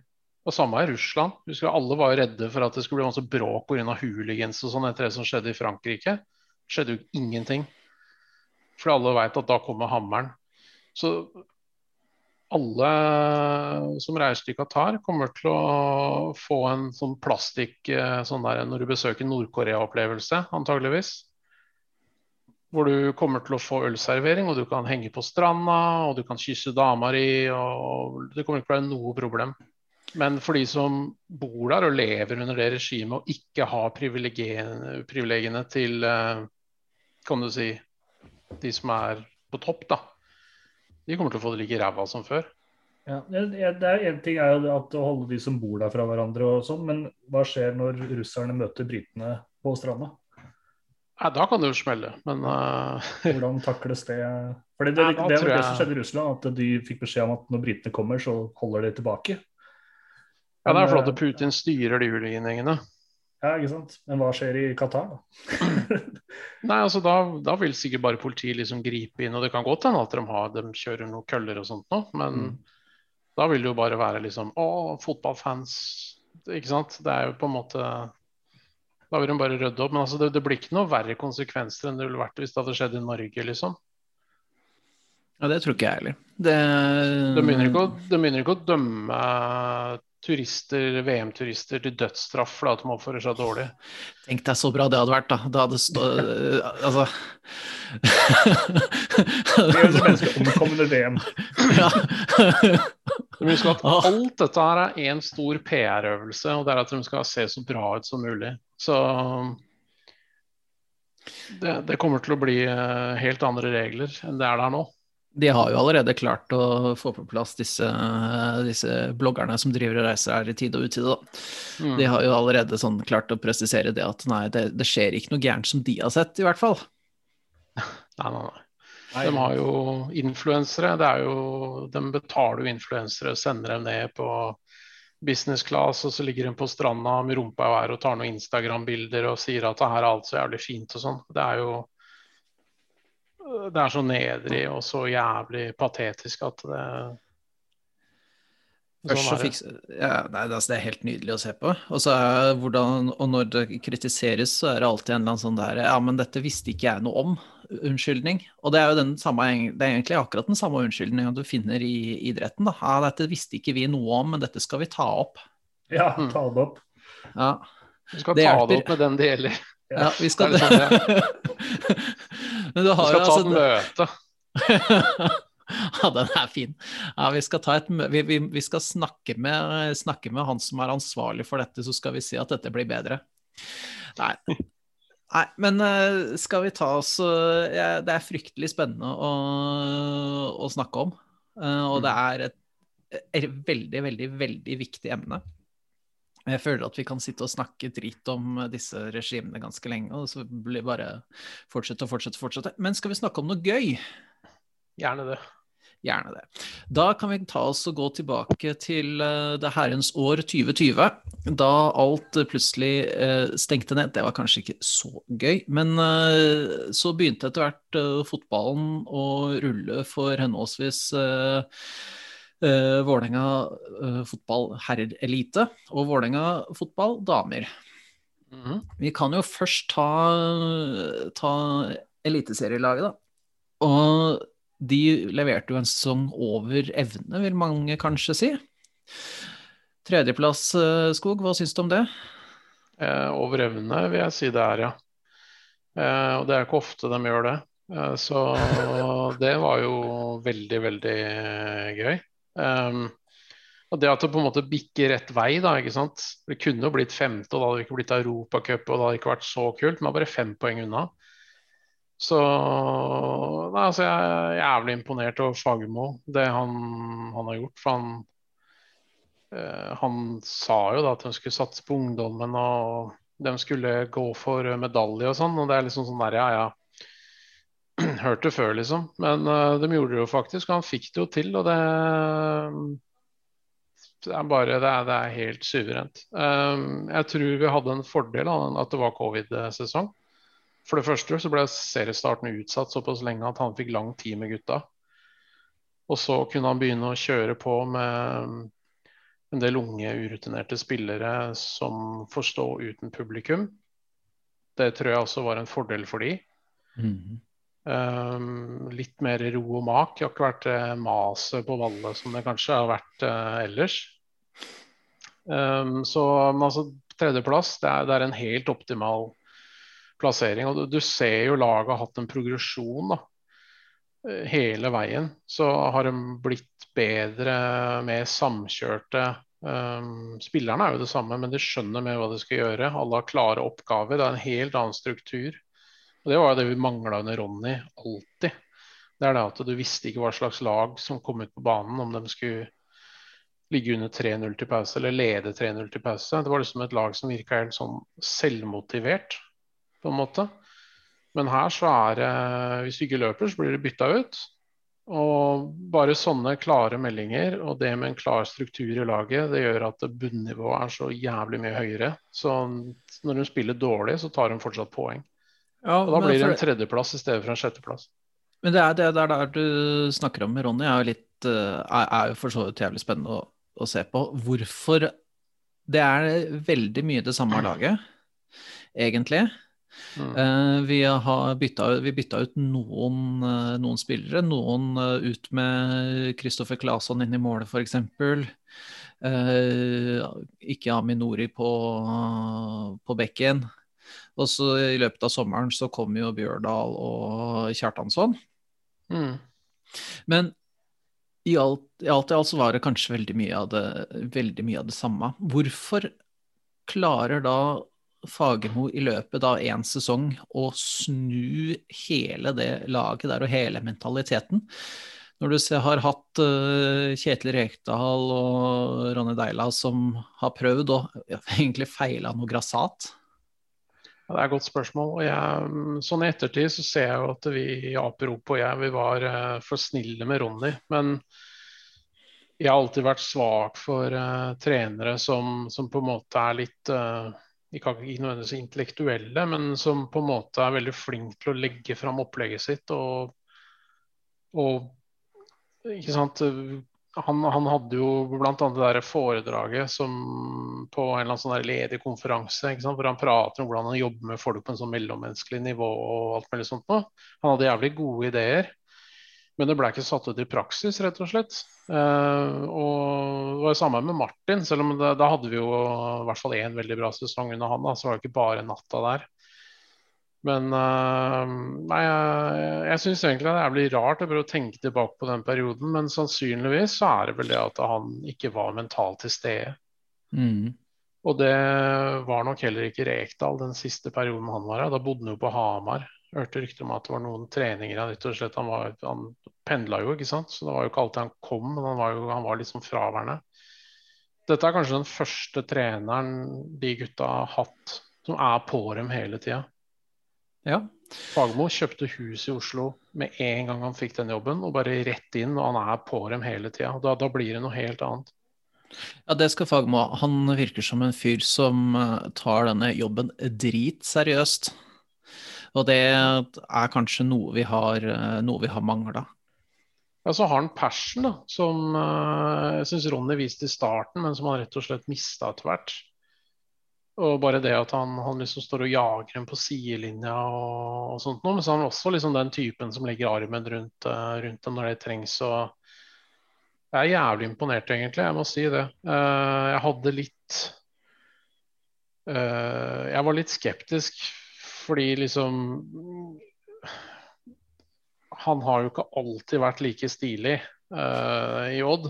[SPEAKER 4] Og samme i Russland. Husker Alle var redde for at det skulle bli masse bråk pga. hooligans og sånn etter det som skjedde i Frankrike. Det skjedde jo ingenting. For alle veit at da kommer hammeren. Så alle som reiser til Qatar, kommer til å få en sånn plastikk eh, sånn der når du besøker Nord-Korea-opplevelse, antageligvis. Hvor du kommer til å få ølservering, og du kan henge på stranda, og du kan kysse damer i, og det kommer ikke til å være noe problem. Men for de som bor der og lever under det regimet og ikke har privilegiene til eh, kan du si, de som er på topp, da, de kommer til å få det like ræva som før.
[SPEAKER 3] Ja, det er En ting er jo at å holde de som bor der fra hverandre, og sånn, men hva skjer når russerne møter britene på stranda?
[SPEAKER 4] Ja, da kan det jo smelle, men uh...
[SPEAKER 3] Hvordan takles det? Fordi det, det, det, det, det som skjedde i Russland, at de fikk beskjed om at når britene kommer, så holder de tilbake.
[SPEAKER 4] Ja, det er flott
[SPEAKER 3] eh,
[SPEAKER 4] Putin styrer de hooligangjengene.
[SPEAKER 3] Ja, ikke sant. Men hva skjer i Qatar, da?
[SPEAKER 4] Nei, altså da, da vil sikkert bare politiet liksom gripe inn, og det kan godt hende at de, har, de kjører noen køller og sånt nå, men
[SPEAKER 3] Mm.
[SPEAKER 4] da vil det jo bare være liksom Å, fotballfans. Ikke sant. Det er jo på en måte Da vil de bare rydde opp. Men altså, det, det blir ikke noe verre konsekvenser enn det ville vært hvis det hadde skjedd i Norge, liksom.
[SPEAKER 2] Ja, det tror ikke jeg heller. Det,
[SPEAKER 4] De begynner ikke å, de begynner ikke å dømme turister, VM-turister til dødsstraff fordi at de oppfører seg dårlig.
[SPEAKER 2] Tenk deg så bra det hadde vært, da. Det hadde stå... altså
[SPEAKER 3] Det gjør så mennesker omkomne VM.
[SPEAKER 2] ja.
[SPEAKER 4] Husk at alt dette her er én stor PR-øvelse, og det er at de skal se så bra ut som mulig. Så det, det kommer til å bli eh, helt andre regler enn det er der nå.
[SPEAKER 2] De har jo allerede klart å få på plass disse, disse bloggerne som driver og reiser her i tide og utide.
[SPEAKER 4] Mm.
[SPEAKER 2] De har jo allerede sånn klart å presisere det at nei, det, det skjer ikke noe gærent som de har sett, i hvert fall.
[SPEAKER 4] Nei, nei, nei.
[SPEAKER 3] Nei,
[SPEAKER 4] De har jo influensere. Det er jo, de betaler jo influensere, og sender dem ned på business class, og så ligger de på stranda med rumpa i været og tar noen Instagram-bilder og sier at det her er alt så jævlig fint og sånn. Det er jo Det er så nedrig og så jævlig patetisk at det
[SPEAKER 2] Først så
[SPEAKER 4] Sånn er det.
[SPEAKER 2] ja, nei, det, altså, det er helt nydelig å se på. Og, så er hvordan, og når det kritiseres, så er det alltid en eller annen sånn der Ja, men dette visste ikke jeg noe om. Unnskyldning. Og det er jo den samme, det er egentlig akkurat den samme unnskyldninga du finner i idretten. da. Ja, dette visste ikke vi noe om, men dette skal vi ta opp.
[SPEAKER 3] Ja, ta det opp.
[SPEAKER 2] Ja,
[SPEAKER 4] Du skal
[SPEAKER 2] Det
[SPEAKER 4] ta
[SPEAKER 2] hjelper.
[SPEAKER 4] det opp med den det gjelder.
[SPEAKER 2] Ja vi skal
[SPEAKER 4] Det Sånn, ja.
[SPEAKER 2] Men du har vi
[SPEAKER 4] skal
[SPEAKER 2] jo
[SPEAKER 4] ta
[SPEAKER 2] altså
[SPEAKER 4] et møte.
[SPEAKER 2] Ja, den er fin. Ja, vi skal, ta vi, vi, vi skal snakke, med, snakke med han som er ansvarlig for dette, så skal vi si at dette blir bedre. Nei, Nei men eh, skal vi ta oss eh, ja, Det er fryktelig spennende å, å snakke om. eh, og det er et, et veldig, veldig, veldig viktig emne. Jeg føler at vi kan sitte og snakke drit om disse regimene ganske lenge, og så blir bare fortsette og fortsette, fortsette. Men skal vi snakke om noe gøy?
[SPEAKER 4] Gjerne det.
[SPEAKER 2] Gjerne det. Da kan vi ta oss og gå tilbake til eh, det herrens år 2020, da alt eh, plutselig eh, stengte ned. Det var kanskje ikke så gøy, men eh, så begynte etter hvert eh, fotballen å rulle for henholdsvis eh, Vålerenga uh, fotball herrelite og Vålerenga fotball damer.
[SPEAKER 4] Mhm.
[SPEAKER 2] Vi kan jo først ta, ta eliteserielaget, da. Og de leverte jo en sesong over evne, vil mange kanskje si. Tredjeplass, eh, Skog, hva syns du om det?
[SPEAKER 4] Eh, over evne vil jeg si det er, ja. Eh, og det er ikke ofte de gjør det. Eh, så det var jo veldig, veldig gøy. Um, og det at det på en måte bikker rett vei, da, ikke sant. Det kunne jo blitt femte, og da hadde det ikke blitt Europacup, og det hadde ikke vært så kult, men det er bare fem poeng unna. Så nei, altså, jeg er jævlig imponert over Fagermo, det han, han har gjort. For han, eh, han sa jo da at de skulle satse på ungdommen, og de skulle gå for medalje og sånn. Og det er liksom sånn der, ja ja. Hørte før, liksom. Men uh, de gjorde det jo faktisk, han fikk det jo til. Og det, det er bare Det er, det er helt suverent. Um, jeg tror vi hadde en fordel av at det var covid-sesong. For det første så ble seriestarten utsatt såpass lenge at han fikk lang tid med gutta. Og så kunne han begynne å kjøre på med en del unge, urutinerte spillere som får stå uten publikum. Det tror jeg også var en fordel for de. Um, litt mer ro og mak. Det har ikke vært det maset på Valle som det kanskje har vært uh, ellers. Um, så altså, tredjeplass, det er, det er en helt optimal plassering. Og du, du ser jo laget har hatt en progresjon da, eh, hele veien. Så har de blitt bedre, mer samkjørte. Um, spillerne er jo det samme, men de skjønner mer hva de skal gjøre. Alle har klare oppgaver. Det er en helt annen struktur. Og Det var jo det vi mangla under Ronny alltid. Det er det at du visste ikke hva slags lag som kom ut på banen, om de skulle ligge under 3-0 til pause eller lede 3-0 til pause. Det var liksom et lag som virka helt sånn selvmotivert, på en måte. Men her så er det Hvis du ikke løper, så blir du bytta ut. Og bare sånne klare meldinger og det med en klar struktur i laget, det gjør at bunnivået er så jævlig mye høyere. Så når de spiller dårlig, så tar de fortsatt poeng.
[SPEAKER 2] Ja,
[SPEAKER 4] Og da blir det en tredjeplass i stedet for en sjetteplass.
[SPEAKER 2] Men det er det der, der du snakker om Ronny, er jo litt eh, er, jo for så vidt jævlig spennende å, å se på. Hvorfor Det er veldig mye det samme laget, egentlig.
[SPEAKER 4] Mm.
[SPEAKER 2] Eh, vi, har bytta, vi bytta ut noen, eh, noen spillere. Noen ut med Kristoffer Claesson inn i målet, f.eks. Uh, ikke Aminori på, på bekken. Og så i løpet av sommeren så kom jo Bjørdal og Kjartansson.
[SPEAKER 4] Mm.
[SPEAKER 2] Men i alt, i alt i alt så var det kanskje veldig mye av det, veldig mye av det samme. Hvorfor klarer da Fagermo i løpet av én sesong å snu hele det laget der og hele mentaliteten? Når du ser, har hatt uh, Kjetil Rekdal og Ronny Deila som har prøvd og ja, egentlig feila noe grassat.
[SPEAKER 4] Det er et godt spørsmål. og jeg, Sånn i ettertid så ser jeg jo at vi i Aperop og jeg vi var eh, for snille med Ronny. Men jeg har alltid vært svak for uh, trenere som, som på en måte er litt uh, ikke nødvendigvis intellektuelle, men som på en måte er veldig flink til å legge fram opplegget sitt. Og, og ikke sant han, han hadde jo bl.a. det der foredraget som på en eller annen sånn ledig konferanse hvor han prater om hvordan han jobber med folk på en sånn mellommenneskelig nivå og alt mulig sånt noe. Han hadde jævlig gode ideer, men det ble ikke satt ut i praksis, rett og slett. Eh, og det var jo samme med Martin, selv om da hadde vi jo i hvert fall én veldig bra sesong under han. Da, så var det ikke bare natta der. Men eh, nei, jeg, jeg syns egentlig det er jævlig rart å prøve å tenke tilbake på den perioden, men sannsynligvis så er det vel det at han ikke var mentalt til stede.
[SPEAKER 2] Mm.
[SPEAKER 4] Og det var nok heller ikke Rekdal den siste perioden han var her. Da bodde han jo på Hamar. Hørte rykter om at det var noen treninger han rett og slett Han, var, han pendla jo, ikke sant. Så det var jo ikke alltid han kom, men han var jo han var liksom fraværende. Dette er kanskje den første treneren de gutta har hatt som er på dem hele tida.
[SPEAKER 2] Ja.
[SPEAKER 4] Fagmo kjøpte hus i Oslo med en gang han fikk den jobben, og bare rett inn, og han er på dem hele tida. Da, da blir det noe helt annet.
[SPEAKER 2] Ja, det skal Fagmo ha. Han virker som en fyr som eh, tar denne jobben dritseriøst. Og det er kanskje noe vi har, eh, noe vi har mangla.
[SPEAKER 4] Ja, så har han passion, da, som eh, jeg syns Ronny viste i starten, men som han rett og slett mista etter hvert. Og bare det at han, han liksom står og jager dem på sidelinja og, og sånt noe. Men så er han også liksom den typen som legger armen rundt, eh, rundt dem når det trengs. og jeg er jævlig imponert, egentlig. Jeg må si det. Eh, jeg hadde litt eh, Jeg var litt skeptisk fordi liksom Han har jo ikke alltid vært like stilig i Odd.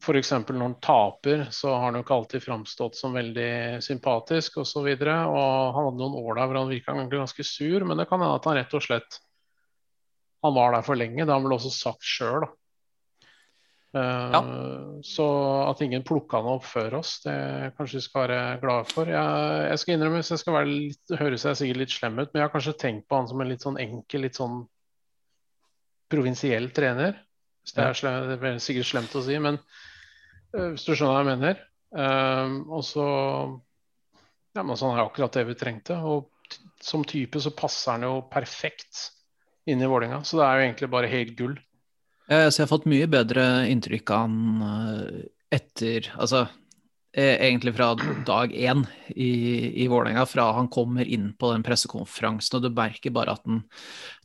[SPEAKER 4] F.eks. når han taper, så har han jo ikke alltid framstått som veldig sympatisk osv. Og, så og han hadde noen år der hvor han virka ganske sur, men det kan hende at han rett og slett han var der for lenge. Det har han vel også sagt sjøl. Uh,
[SPEAKER 2] Ja.
[SPEAKER 4] Så at ingen plukka han opp før oss, det kanskje vi skal være glade for. Jeg, jeg skal innrømme, hvis jeg skal være litt, høre seg sikkert litt slem ut, men jeg har kanskje tenkt på han som en litt sånn enkel, litt sånn provinsiell trener. Det er, slem, det er sikkert slemt å si, men hvis du skjønner hva jeg mener. Um, og så ja, men sånn er akkurat det vi trengte. Og som type så passer han jo perfekt inn i Vålerenga. Så det er jo egentlig bare helt gull.
[SPEAKER 2] Ja, Så jeg har fått mye bedre inntrykk av han eh, etter Altså eh, egentlig fra dag én i, i Vålerenga, fra han kommer inn på den pressekonferansen, og du merker bare at han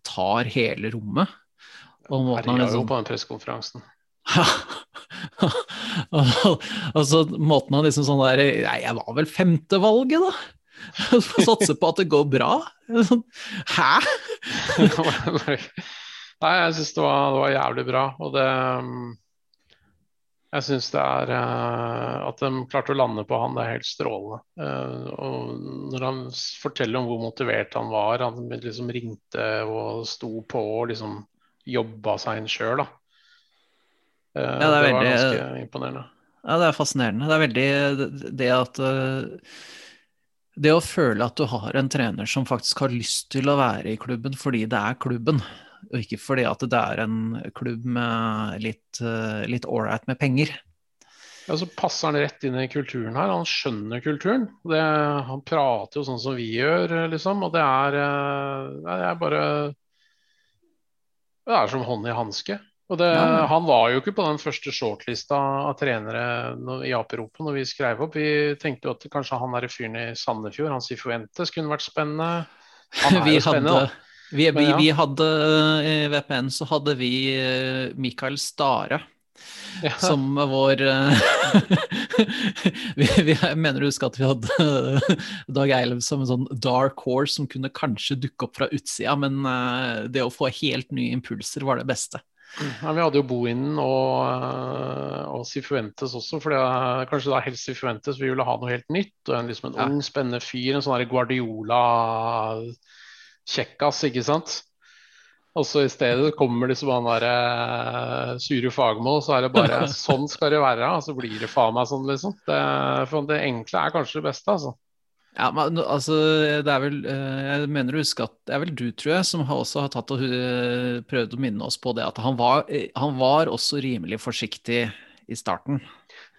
[SPEAKER 2] tar hele rommet. Og måten han liksom
[SPEAKER 4] på den pressekonferansen.
[SPEAKER 2] og, og så måten han liksom sånn der Nei, jeg var vel femtevalget, da. Satse på at det går bra. Hæ?
[SPEAKER 4] Nei, jeg syns det, det var jævlig bra. Og det Jeg syns det er eh, At de klarte å lande på han, det er helt strålende. Eh, og når han forteller om hvor motivert han var, han liksom ringte og sto på og liksom jobba seg inn sjøl, da. Eh,
[SPEAKER 2] det er
[SPEAKER 4] det var
[SPEAKER 2] veldig-
[SPEAKER 4] ganske imponerende.
[SPEAKER 2] Ja, det er fascinerende. Det er veldig det- det at eh, Det å føle at du har en trener som faktisk har lyst til å være i klubben fordi det er klubben. og ikke fordi at det er en klubb med litt, litt ålreit med penger.
[SPEAKER 4] Ja, Så passer han rett inn i kulturen her. Han skjønner kulturen. Det, han prater jo sånn som vi gjør, liksom. Og det er, det er bare Det er som hånd i hanske. Og det, ja. Han var jo ikke på den første shortlista av trenere i Aperopa når vi skrev opp. Vi tenkte jo at kanskje han der fyren i Sandefjord, han Sifuentes, kunne vært spennende.
[SPEAKER 2] Han er vi jo spennende. Hadde, vi, vi, vi, hadde I VPN så hadde vi eh, Mikael Stare. Ja. Som vår vi, vi, Jeg mener du husker at vi hadde Dag Eilev som en sånn dark horse som kunne kanskje dukke opp fra utsida, men eh, det å få helt nye impulser var det beste.
[SPEAKER 4] Ja, vi hadde jo Bohinen og, eh, og Sifuentes også, for kanskje da helst Sifuentes vi ville ha noe helt nytt. og en, liksom en ja. ung, spennende fyr, en sånn Guardiola-kjekkas, ikke sant. Og så i stedet kommer liksom han derre sure Fagermo, så er det bare sånn skal det være. Og så blir det faen meg sånn, liksom. Det, for det enkle er kanskje det beste, altså.
[SPEAKER 2] Ja, men altså, det er vel eh, Jeg mener å huske at det er vel du, tror jeg, som også har tatt og eh, prøvd å minne oss på det at han var, eh, han var også rimelig forsiktig i starten.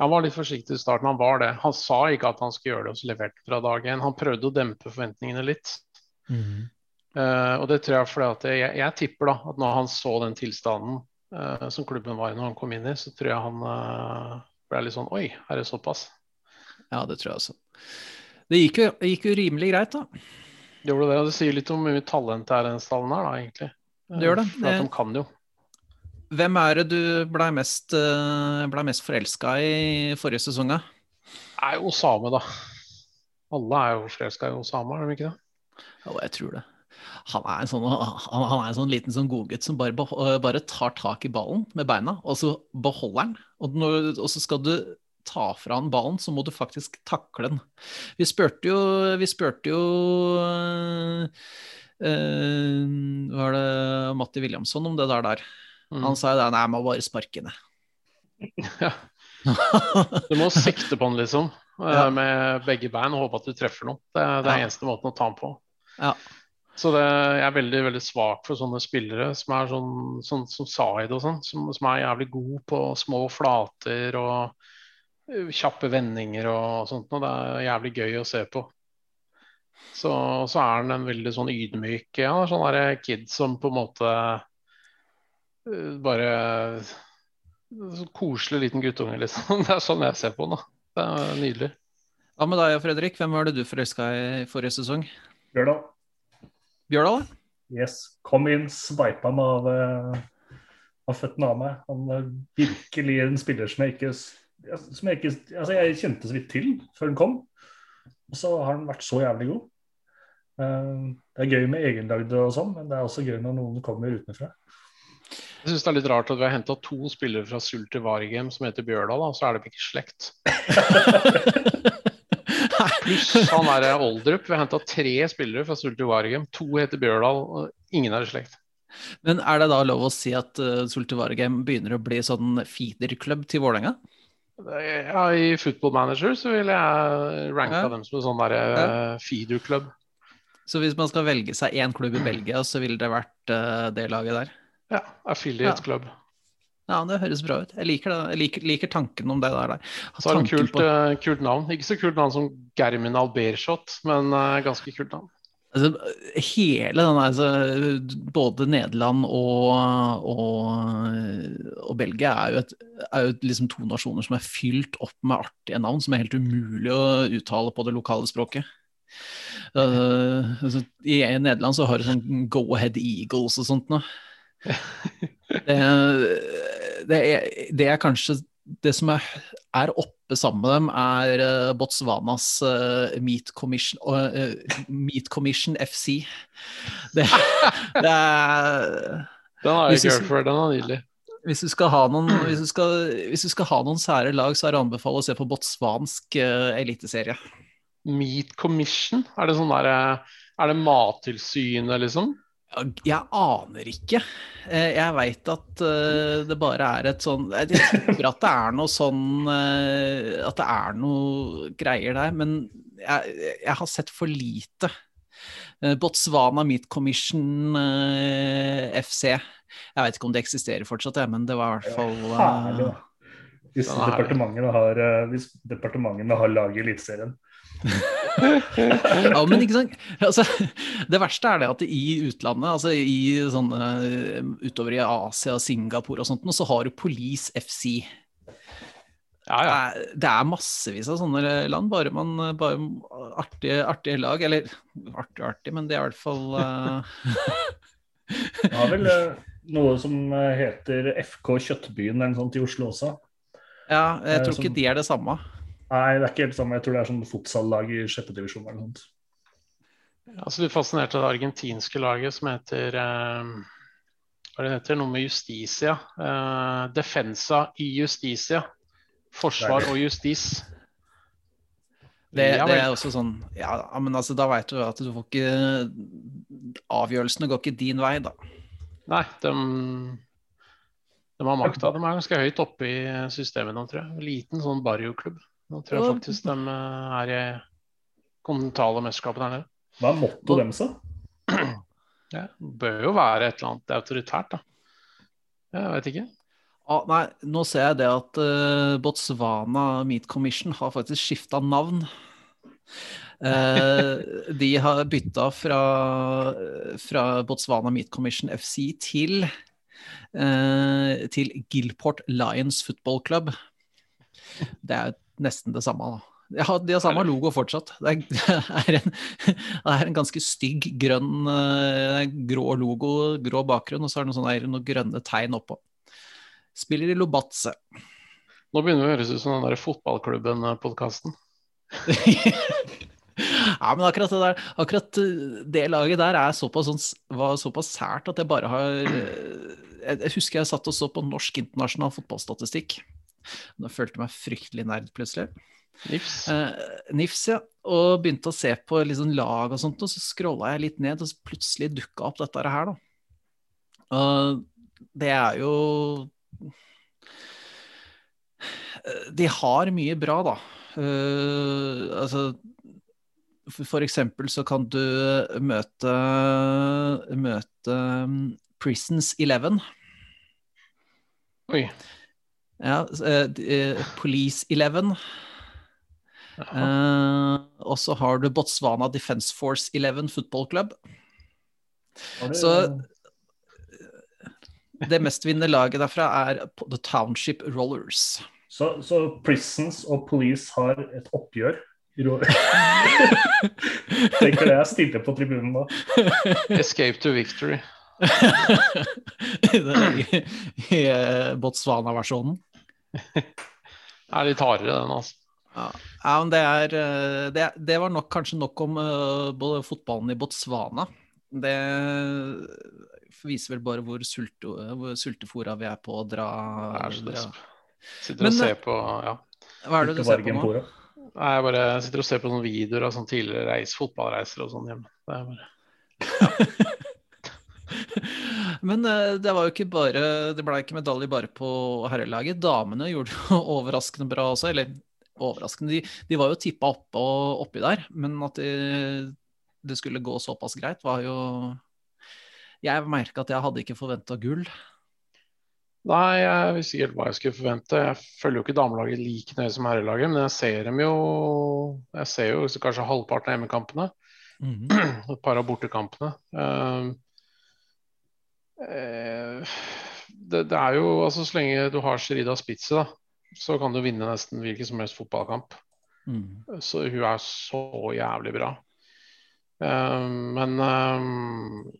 [SPEAKER 4] Han var litt forsiktig i starten, han var det. Han sa ikke at han skulle gjøre det, og så leverte fra dag én. Han prøvde å dempe forventningene litt. Mm. Uh, og det tror jeg fordi at jeg, jeg, tipper da at når han så den tilstanden uh, som klubben var i når han kom inn i, så tror jeg han uh, ble litt sånn Oi, er det såpass?
[SPEAKER 2] Ja, det tror jeg også. Det gikk jo, gikk jo rimelig greit, da.
[SPEAKER 4] Gjorde det, og det sier litt om hvor mye talent det er i den stallen her, da, egentlig.
[SPEAKER 2] Det gjør det.
[SPEAKER 4] For at de kan jo.
[SPEAKER 2] Hvem er det du blei mest, eh, ble mest forelska i forrige sesong?
[SPEAKER 4] Det er jo Osame, da. Alle er jo forelska i Osame, er de ikke det?
[SPEAKER 2] Jo, jeg tror det. Han er en sånn, han, han er en sånn liten sånn godgutt som bare, bare, tar tak i ballen med beina, og så beholder han. Og, når, og så skal du ta fra han ballen, så må du faktisk takle den. Vi spurte jo, vi spurte jo øh, Var det Matti Williamson om det der der? Mm. Han sa jo det, nei, jeg må bare sparke ned.
[SPEAKER 4] Ja. Du må sikte på den, liksom, ja. med begge bein og håpe at du treffer noe. Det, det er ja. eneste måten å ta den på.
[SPEAKER 2] Ja.
[SPEAKER 4] Så det, jeg er veldig veldig svak for sånne spillere som er sånn, sånn som Zaid og sånn, som, som, er jævlig god på små flater og kjappe vendinger og sånt noe. Det er jævlig gøy å se på. Så, så er han en veldig sånn ydmyk ja, sånn der kid som på en måte uh, bare så Koselig liten guttunge, liksom. Det er sånn jeg ser på han. Det er nydelig.
[SPEAKER 2] Hva med deg, Fredrik? Hvem var det du forelska i forrige sesong?
[SPEAKER 3] Bjørdal.
[SPEAKER 2] Bjørdal?
[SPEAKER 3] Yes. Kom inn, sveipa meg av, uh, av føttene av meg. Han er virkelig en spiller som jeg ikke som jeg ikke Altså, jeg kjente så vidt til før den kom. Og så har den vært så jævlig god. Uh, det er gøy med egenlagde og sånn, men det er også gøy når noen kommer utenfra.
[SPEAKER 4] Jeg syns det er litt rart at vi har henta to spillere fra Sulter Vargem som heter Bjørdal, og så er de ikke slekt. Pluss han er Oldrup. Vi har henta tre spillere fra Sulter Vargem. To heter Bjørdal, og ingen er i slekt.
[SPEAKER 2] Men er det da lov å si at uh, eh, Sulter Varigem begynner å bli sånn feederklubb til Vålerenga?
[SPEAKER 4] Ja, I Football Manager så vil jeg ranka ja. dem som en sånn derre ja. Eh, feeder-klubb.
[SPEAKER 2] Så hvis man skal velge seg én klubb i Belgia, så ville det vært uh, det laget der?
[SPEAKER 4] Ja. Affiliate klubb.
[SPEAKER 2] Ja, det høres bra ut. Jeg liker, det. Jeg liker, liker tanken om det der.
[SPEAKER 4] Så har de kult, på... uh, kult navn. Ikke så kult navn som Germin Albershot, men uh, ganske kult navn.
[SPEAKER 2] Altså, hele den altså, Både Nederland og, og, og Belgia er jo, et, er jo liksom to nasjoner som er fylt opp med artige navn som er helt umulig å uttale på det lokale språket. Uh, altså, I Nederland så har du sånn Go Ahead Eagles og sånt noe. Det, det, er, det er kanskje det som er, er, oppe sammen med dem, er uh, Botswanas uh, Meat, Commission, uh, Meat, Commission, FC. Det, det er
[SPEAKER 4] Den har jeg ikke hørt før. Den er nydelig.
[SPEAKER 2] Hvis du, noen, hvis, du skal, hvis du skal ha noen sære lag, så er det anbefalt å se på botswansk eliteserie.
[SPEAKER 4] Meat Commission? Er det sånn der, Er det Mattilsynet, liksom?
[SPEAKER 2] Jeg aner ikke. Eh, jeg veit at eh, det bare er et sånn Jeg tipper at det er noe sånn eh, At det er noe greier der, men jeg, jeg har sett for lite Botswana Meat Commission FC. Jeg vet ikke om det eksisterer fortsatt, men det var i hvert fall
[SPEAKER 3] Herlig, da. Hvis departementene har, hvis departementene har laget Eliteserien.
[SPEAKER 2] Ja, men ikke sant? Altså, det verste er det at i utlandet, altså i sånne eh, utover i Asia, Singapore og sånt, så har du Police FC.
[SPEAKER 4] Ja,
[SPEAKER 2] Det
[SPEAKER 4] ja.
[SPEAKER 2] er, det er massevis av sånne land, bare man bare artige, artige lag. Eller artig og artig, men det er i hvert fall uh...
[SPEAKER 3] Det har vel eh, noe som eh, heter FK Kjøttbyen eller noe sånt i Oslo også.
[SPEAKER 2] Ja, jeg
[SPEAKER 3] tror
[SPEAKER 2] tror ikke de er det samme.
[SPEAKER 3] Nei, det er ikke helt samme. Jeg tror det er sånn fotsallag i sjette divisjon eller noe sånt.
[SPEAKER 4] Altså, du fascinert av det argentinske laget som heter eh, Hva er det heter Noe med Justicia. Eh, Defensa i Justicia. Forsvar og justis.
[SPEAKER 2] Det, det er også sånn Ja, men altså, da veit du at du får ikke Avgjørelsene går ikke din vei, da.
[SPEAKER 4] Nei, de, de har makta. De er ganske høyt oppe i systemet nå, tror jeg. Liten sånn barrioklubb. Nå tror jeg faktisk de eh, er i kontinentale mesterskapet der nede.
[SPEAKER 3] Hva er mottoet deres, da?
[SPEAKER 4] Ja, det bør jo være et eller annet autoritært, da. Jeg vet ikke.
[SPEAKER 2] Ah, nei, nå ser jeg det at uh, Botswana Meat Commission har faktisk skifta navn. Uh, de har bytta fra, fra Botswana Meat Commission FC til, uh, til Gilport Lions Football Club. Det er nesten det samme. De har, de har samme logo fortsatt. Det er, er, en, det er en ganske stygg grønn, eh, grå logo, grå bakgrunn, og så er det noen, sånne, noen grønne tegn oppå. Spiller i Lobatse.
[SPEAKER 4] Nå begynner det å høres ut som den der fotballklubben-podkasten.
[SPEAKER 2] ja, men akkurat det der Akkurat uh, det laget der er såpass, sånn, var såpass sært at jeg bare har jeg husker jeg satt og så på norsk internasjonal fotballstatistikk. Nå følte jeg meg fryktelig nerd plutselig.
[SPEAKER 4] Nifs.
[SPEAKER 2] Uh, NIFS, ja. Og begynte å se på liksom lag og sånt, og så scrolla jeg litt ned, og så plutselig dukka opp dette her, da. Og det er jo Eh, De har mye bra, da. Uh, altså for, eksempel så kan du møte møte um, Prisons Eleven.
[SPEAKER 4] Oi.
[SPEAKER 2] Ja, uh, eh, Police Eleven. Eh, og så har du Botswana Defence Force 11 Football Club.
[SPEAKER 3] Det...
[SPEAKER 2] Så- Det mestvinnende laget derfra er The Township Rollers.
[SPEAKER 3] så, så Prisons og Police har et oppgjør. Tenk rå- jeg det er stille på tribunen da.
[SPEAKER 4] Escape to victory.
[SPEAKER 2] I, eh, Botswana-versjonen.
[SPEAKER 4] Er litt hardere, den, altså.
[SPEAKER 2] Ja. ja, men det er eh, det, det var nok kanskje nok om uh, både fotballen i Botswana. Det viser vel bare hvor, sulte, hvor sultefòra vi er på å dra,
[SPEAKER 4] Det
[SPEAKER 2] dra.
[SPEAKER 4] Sitter
[SPEAKER 2] Men,
[SPEAKER 4] og ser på ja.
[SPEAKER 2] Hva er det du ser på nå?
[SPEAKER 4] Nei, Jeg bare sitter og ser på noen videoer av sånn tidligere reis, fotballreiser og sånn hjemme. Det er bare
[SPEAKER 2] Men eh, det var jo ikke bare Det ble ikke medalje bare på herrelaget. Damene gjorde det jo overraskende bra også. Eller overraskende, de, de var jo tippa oppe oppi der. Men at det, de skulle gå såpass greit, var jo Jeg merka at jeg hadde ikke forventa gull.
[SPEAKER 4] Nei, jeg visste ikke helt hva jeg skulle forvente. Jeg følger jo ikke damelaget like nøye som herrelaget, men jeg ser dem jo Jeg ser jo kanskje halvparten av hjemmekampene. Et par av bortekampene. Eh, det, det er jo altså Så lenge du har Sherida Spitze, da, så kan du vinne nesten hvilken som helst fotballkamp.
[SPEAKER 2] Mm.
[SPEAKER 4] Så hun er så jævlig bra. Um, men um,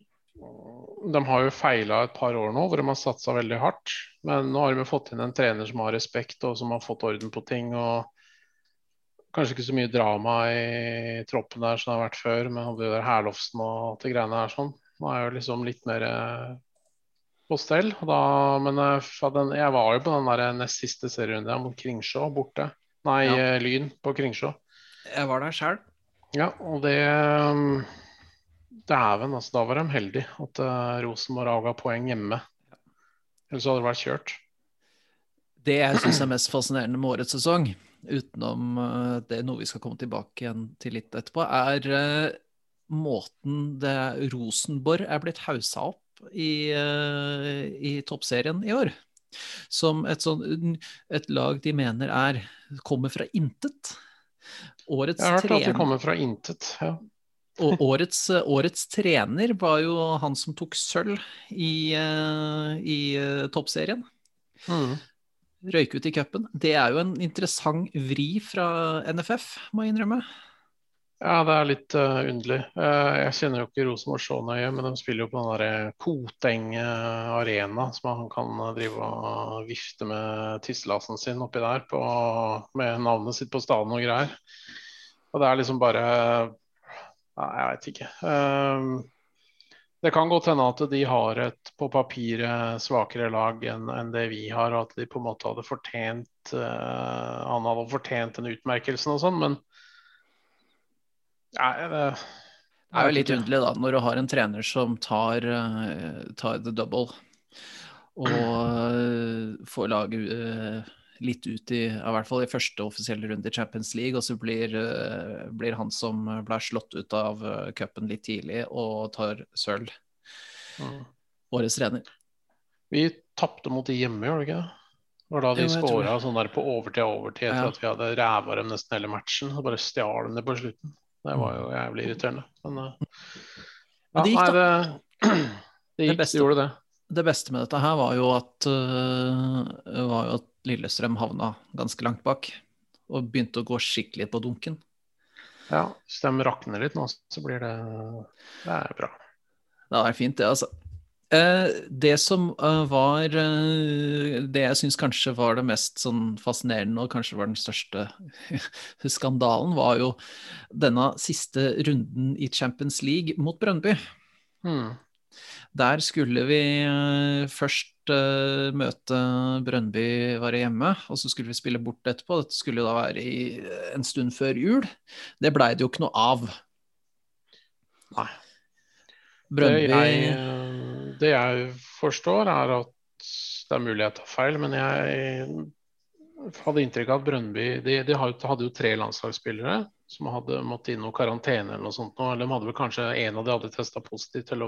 [SPEAKER 4] de har jo feila et par år nå, hvor de har satsa veldig hardt. Men nå har de fått inn en trener som har respekt, og som har fått orden på ting. og Kanskje ikke så mye drama i troppen der som det har vært før, men hadde jo der Herlofsen og alt det greiene her sånn. Nå er jo liksom litt mer eh, på stell. og Da, men eh, den, jeg var jo på den der nest siste serierunden mot Kringsjå borte. Nei,
[SPEAKER 2] Ja.
[SPEAKER 4] eh, Lyn på Kringsjå.
[SPEAKER 2] Jeg var der sjøl.
[SPEAKER 4] Ja, og det um, Dæven, altså. Da var de heldige at uh, Rosenborg avga poeng hjemme. Ellers hadde det vært kjørt.
[SPEAKER 2] Det jeg syns er mest fascinerende med årets sesong, utenom uh, det noe vi skal komme tilbake igjen til litt etterpå, er uh, måten det Rosenborg er blitt haussa opp i, eh, i toppserien i år. Som et, sånn, et lag de mener er kommer fra intet. Årets
[SPEAKER 4] Jeg har hørt at de kommer fra intet. Ja.
[SPEAKER 2] og årets, årets trener var jo han som tok sølv i, eh, i eh, toppserien.
[SPEAKER 4] Mm.
[SPEAKER 2] Røyk ut i cupen. Det er jo en interessant vri fra NFF, må jeg innrømme.
[SPEAKER 4] Ja, det er litt uh, underlig. Uh, jeg kjenner jo ikke Rosenborg så nøye, men de spiller jo på den derre Koteng eh, arena, som han kan drive og vifte med tisselasen sin oppi der på, med navnet sitt på stadion og greier. Og det er liksom bare Nei, jeg veit ikke. Uh, det kan godt hende at de har et på papiret svakere lag enn en det vi har, og at de på en måte hadde fortjent Han hadde fortjent den utmerkelsen og sånn, men Nei, det
[SPEAKER 2] Det er jo litt underlig da, når du har en trener som tar, eh, tar the double og eh, får laget eh, litt ut i, i hvert fall i første offisielle runde i Champions League, og så blir, blir han som ble slått ut av cupen litt tidlig og tar sølv.
[SPEAKER 4] Mm.
[SPEAKER 2] Årets trener.
[SPEAKER 4] Vi tapte mot de hjemme, gjorde vi ikke det? Var da de skåra sånn der på overtid og overtid etter
[SPEAKER 2] Ja.
[SPEAKER 4] at vi hadde ræva dem nesten hele matchen. Og bare stjal dem det på slutten. Det var jo jævlig irriterende. Men uh,
[SPEAKER 2] ja, det gikk,
[SPEAKER 4] nei, det, det gikk,
[SPEAKER 2] beste-
[SPEAKER 4] gjorde det.
[SPEAKER 2] Det beste med dette her var jo at, uh, var jo at Lillestrøm havna ganske langt bak. Og begynte å gå skikkelig på dunken.
[SPEAKER 4] Ja, Hvis de rakner litt nå, så blir det Det er bra.
[SPEAKER 2] Det er fint, det, altså. Eh, det som eh, var eh, Det jeg syns kanskje var det mest sånn fascinerende, og kanskje var den største skandalen, var jo denne siste runden i Champions League mot Brøndby.
[SPEAKER 4] Hmm.
[SPEAKER 2] Der skulle vi først møte Brøndby være hjemme, og så skulle vi spille bort etterpå. Dette skulle da være i en stund før jul. Det blei det jo ikke noe av.
[SPEAKER 4] Nei. Eh, det jeg forstår, er at det er mulig jeg tar feil, men jeg hadde inntrykk av at Brøndby De, de hadde jo tre landslagsspillere som hadde måttet inn i karantene eller noe sånt. Eller de hadde vel kanskje en av de hadde testa positivt til.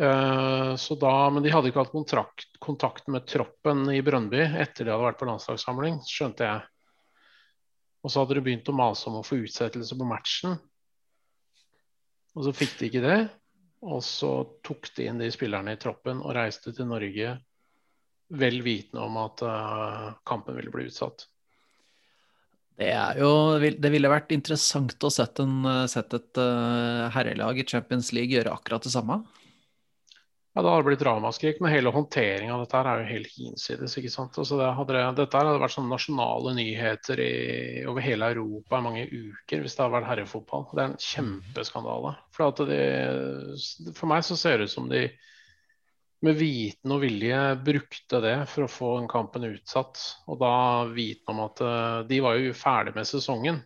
[SPEAKER 4] Eh, så da, men de hadde ikke hatt kontrakt, kontakt med troppen i Brøndby etter de hadde vært på landslagssamling, skjønte jeg. Og så hadde de begynt å mase om å få utsettelse på matchen. Og så fikk de ikke det. Og så tok de inn de spillerne i troppen og reiste til Norge vel vitende om at uh, kampen ville bli utsatt.
[SPEAKER 2] Det jo Det ville vært interessant å sette, en, sett et uh, herrelag i Champions League gjøre akkurat det samme.
[SPEAKER 4] Ja, det hadde blitt ramaskrik, men hele håndteringa av dette her er jo helt hinsides. ikke sant? Altså det hadde, dette her hadde vært sånne nasjonale nyheter i, over hele Europa i mange uker hvis det hadde vært herrefotball. Det er en kjempeskandale. For, at det, for meg så ser det ut som de med viten og vilje brukte det for å få den kampen utsatt. Og da viten om at eh, de var jo ferdig med sesongen.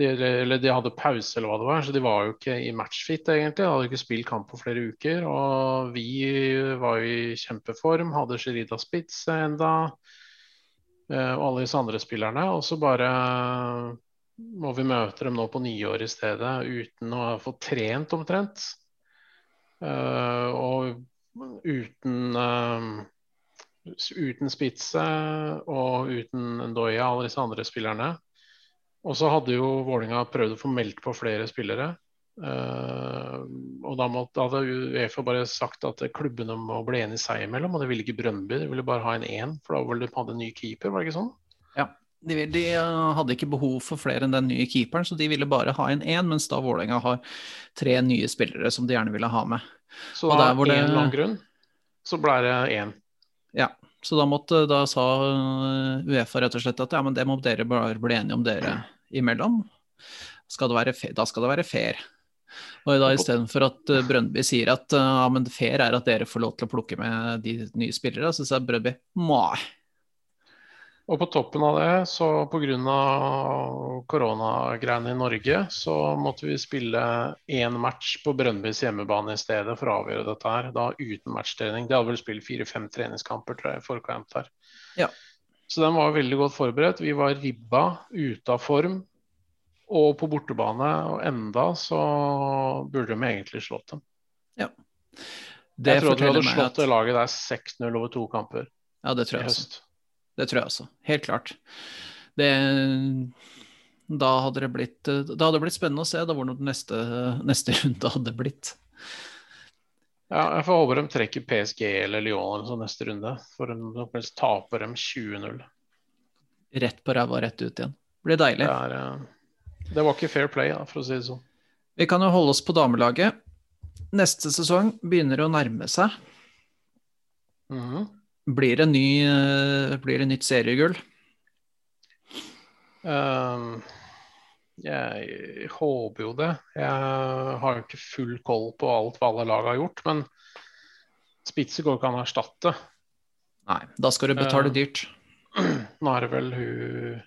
[SPEAKER 4] De, eller de hadde pause, eller hva det var, så de var jo ikke i matchfit, egentlig. De hadde ikke spilt kamp på flere uker. Og vi var jo i kjempeform, hadde Sherida Spitz enda, eh, og alle disse andre spillerne. Og så bare må vi møte dem nå på nyår i stedet, uten å ha fått trent omtrent. Eh, og uten eh, uten Spitze og uten Ndoya, alle disse andre spillerne. Og så hadde jo Vålinga prøvd å få meldt på flere spillere. Uh, og da måtte, hadde Uefa bare sagt at klubbene må bli enige seg imellom, og det ville ikke Brøndby. De ville bare ha en én, for da ville de ha en ny keeper, var det ikke sånn?
[SPEAKER 2] De, de eh, hadde ikke behov for flere enn den nye keeperen, så de ville bare ha en én, mens da Vålerenga har tre nye spillere som de gjerne ville ha med.
[SPEAKER 4] Så av en eller annen grunn så ble det én.
[SPEAKER 2] Så da, måtte, da sa øh, Uefa rett og slett at ja, men det må dere bare bli enige om dere imellom. Skal det være fe- da skal det være fair. Og da istedenfor at øh, Brøndby sier at øh, ja, men fair er at dere får lov til å plukke med de nye spillere, så sa Brøndby nei.
[SPEAKER 4] Og på toppen av det, så pga. koronagreiene i Norge, så måtte vi spille én match på Brønnbys hjemmebane i stedet for å avgjøre dette her. Da uten matchtrening. De hadde vel spilt fire-fem treningskamper tror jeg, i forkant her.
[SPEAKER 2] Ja.
[SPEAKER 4] Så den var veldig godt forberedt. Vi var ribba, ute av form. og på bortebane, og enda så burde de egentlig slått dem.
[SPEAKER 2] Det
[SPEAKER 4] jeg tror at vi hadde slått
[SPEAKER 2] at
[SPEAKER 4] det laget der 6-0 over to kamper
[SPEAKER 2] Ja, det tror jeg også.
[SPEAKER 4] høst.
[SPEAKER 2] Det tror jeg også. Helt klart. Det, da, hadde det blitt, da hadde det blitt spennende å se da hvordan neste, neste runde hadde blitt.
[SPEAKER 4] Ja, jeg får håpe de trekker PSG eller Lyon eller sånn neste runde. For de, taper dem 20-0.
[SPEAKER 2] Rett på ræva, rett ut igjen. Blir deilig.
[SPEAKER 4] Det, er, eh, det var ikke fair play, da, for å si det sånn.
[SPEAKER 2] Vi kan jo holde oss på damelaget. Neste sesong begynner å nærme seg.
[SPEAKER 4] Mhm.
[SPEAKER 2] Blir det, ny, eh, blir det nytt seriegull?
[SPEAKER 4] Um, jeg håper jo det. Jeg har jo ikke full koll på alt hva alle lag har gjort, men Spitze går ikke an å erstatte.
[SPEAKER 2] Nei, da skal du betale
[SPEAKER 4] uh,
[SPEAKER 2] dyrt.
[SPEAKER 4] Nå er det vel hun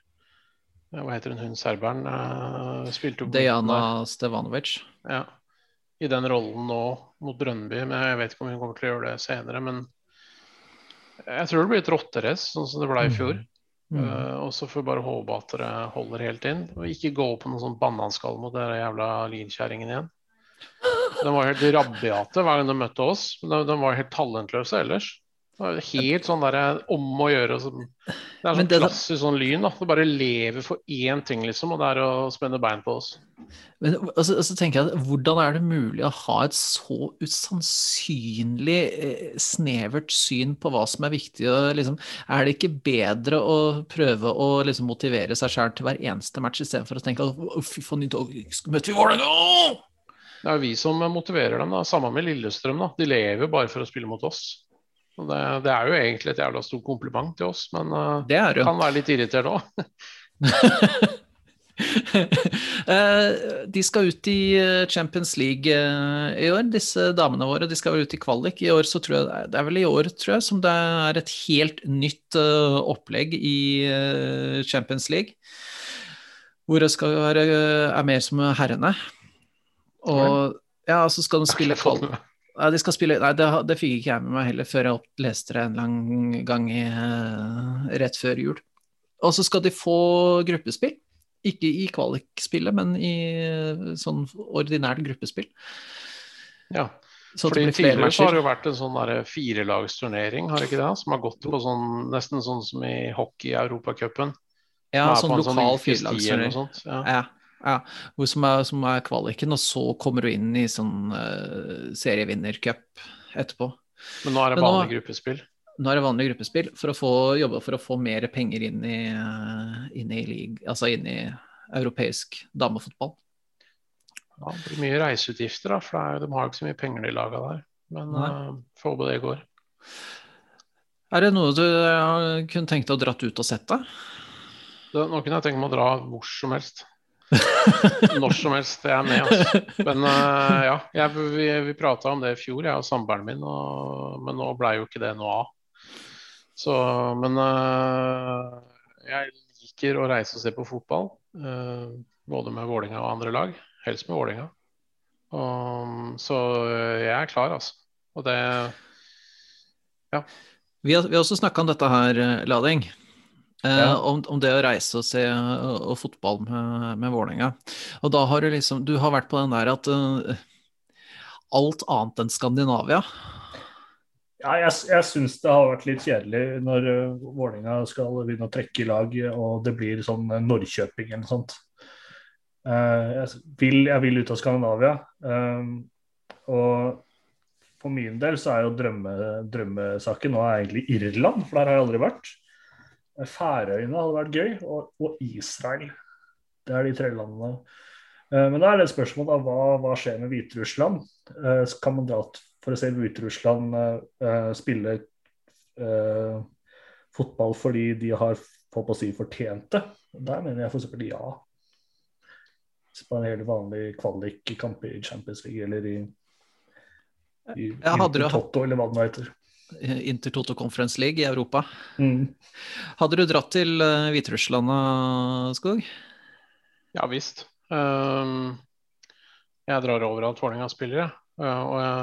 [SPEAKER 4] Hva heter hun, hun serberen? Uh, spilte jo
[SPEAKER 2] Dejana Stevanovic.
[SPEAKER 4] ja, i den rollen nå mot Brønnby, men jeg vet ikke om hun kommer til å gjøre det senere. Men jeg tror det blir et rotterace, sånn som det ble i fjor.
[SPEAKER 2] Mm.
[SPEAKER 4] Uh, og så får vi bare håpe at dere holder helt inn, og ikke gå på noen sånn bananskall mot den jævla linkjerringen igjen. De var helt rabiate hver gang de møtte oss, de, de var helt talentløse ellers. Det er helt sånn der om å gjøre. Sånn, det er sånn
[SPEAKER 2] det-
[SPEAKER 4] klassisk sånn lyn. da, Du bare lever for én ting, liksom, og det er å spenne bein på oss.
[SPEAKER 2] Men altså, altså tenker jeg, at Hvordan er det mulig å ha et så usannsynlig eh, snevert syn på hva som er viktig? Og, liksom, er det ikke bedre å prøve å liksom, motivere seg sjøl til hver eneste match, istedenfor å tenke at «Å, fy faen, i dag møter vi Vålerenga!
[SPEAKER 4] Det er jo vi som motiverer dem, da. Samme med Lillestrøm. da. De lever bare for å spille mot oss. Det, det er jo egentlig et jævla stort kompliment til oss, men uh,
[SPEAKER 2] Det er jo.
[SPEAKER 4] kan være litt irritert òg.
[SPEAKER 2] Eh, De skal ut i eh, Champions League i år, disse damene våre. De skal vel ut i kvalik. I år så tror jeg, det er vel i år, tror jeg, som det er et helt nytt opplegg i Champions League. Hvor det skal være er mer som herrene. Og ja, så skal de spille kvalik. Nei, de skal spille, nei det, det fikk ikke jeg med meg heller før jeg opp, leste det en lang gang i, eh, rett før jul. Og så skal de få gruppespill. Ikke i kvalikspillet, men i eh, sånn ordinært gruppespill.
[SPEAKER 4] Ja.
[SPEAKER 2] Så
[SPEAKER 4] Fordi
[SPEAKER 2] det
[SPEAKER 4] Tidligere så har det jo vært en sånn firelagsturnering, har det ikke det? Som har gått på sånn, nesten sånn som i hockey i Europacupen.
[SPEAKER 2] Ja, sånn
[SPEAKER 4] lokal sånn
[SPEAKER 2] lokal
[SPEAKER 4] tid
[SPEAKER 2] firelagsturnering.
[SPEAKER 4] Ja.
[SPEAKER 2] Ja, ja. Som er, som er kvaliken, og så kommer du inn i sånn uh, serievinnercup etterpå.
[SPEAKER 4] Men nå er det
[SPEAKER 2] vanlig nå-
[SPEAKER 4] gruppespill.
[SPEAKER 2] Nå er det vanlig gruppespill for å få jobbe for å få mer penger inn i, eh, inn i, league, altså inn i europeisk damefotball.
[SPEAKER 4] Ja, det blir mye reiseutgifter, da, for det de har ikke så mye penger, de laga der. Men uh, får håpe det går.
[SPEAKER 2] Er det noe du kunne tenkt deg å dratt ut og sett, da?
[SPEAKER 4] Nå kunne jeg tenkt meg å dra hvor som helst. Når som helst. Jeg er med, altså. Men uh, ja, jeg, vi, vi prata om det i fjor, jeg og samboeren min, og, men nå blei jo ikke det noe av. Så, men uh, jeg liker å reise og se på fotball. Uh, både med Vålinga og andre lag. Helst med Vålinga. Um, så jeg er klar, altså. Og det
[SPEAKER 2] Vi har, vi har også snakka om dette her, Lading. Eh,
[SPEAKER 3] Ja.
[SPEAKER 2] om, om det å reise og se eh, og fotball med, med Vålerenga. Og da har du liksom Du har vært på den der at uh, alt annet enn Skandinavia
[SPEAKER 3] Ja, jeg, jeg syns det har vært litt kjedelig når uh, Vålerenga skal begynne å trekke i lag, og det blir sånn Norrköping eller noe sånt. Uh, jeg, vil, jeg vil ut av Skandinavia. Uh, og for min del så er jo drømme, drømmesaken nå er egentlig Irland, for der har jeg aldri vært. Færøyene hadde vært gøy, og, og Israel. Det er de tre landene. Eh, Men da er det et spørsmål da, hva, hva skjer med Hviterussland? Eh, Kan man dra for å se Hviterussland eh, spille fotball fordi de har på å si, fortjent det? Der mener jeg f.eks. ja. På en helt vanlig kvalikkamp i Champions League eller i, i, i Toto, eller hva det nå heter.
[SPEAKER 2] Eh, Inter Toto Conference League i Europa.
[SPEAKER 3] Mm.
[SPEAKER 2] Hadde du dratt til eh, Hviterussland, eh, Skog?
[SPEAKER 4] Ja visst. Ehm, jeg drar overalt Vålerenga spiller, jeg. Og jeg,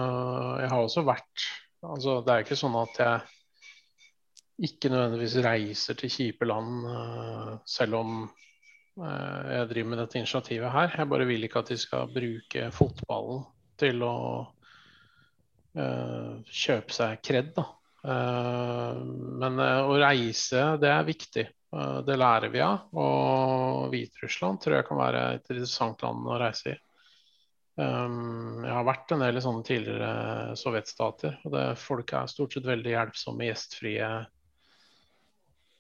[SPEAKER 4] jeg har også vært altså, Det er ikke sånn at jeg ikke nødvendigvis reiser til kjipe land, selv om Eh, jeg driver med dette initiativet her. Jeg bare vil ikke at de skal bruke fotballen til å kjøpe seg kred, da. Uh, men uh, å reise, det er viktig. det lærer vi av. Og Hviterussland tror jeg kan være et interessant land å reise i. Jeg har vært en del i sånne tidligere sovjetstater, og det, folk er stort sett veldig hjelpsomme, gjestfrie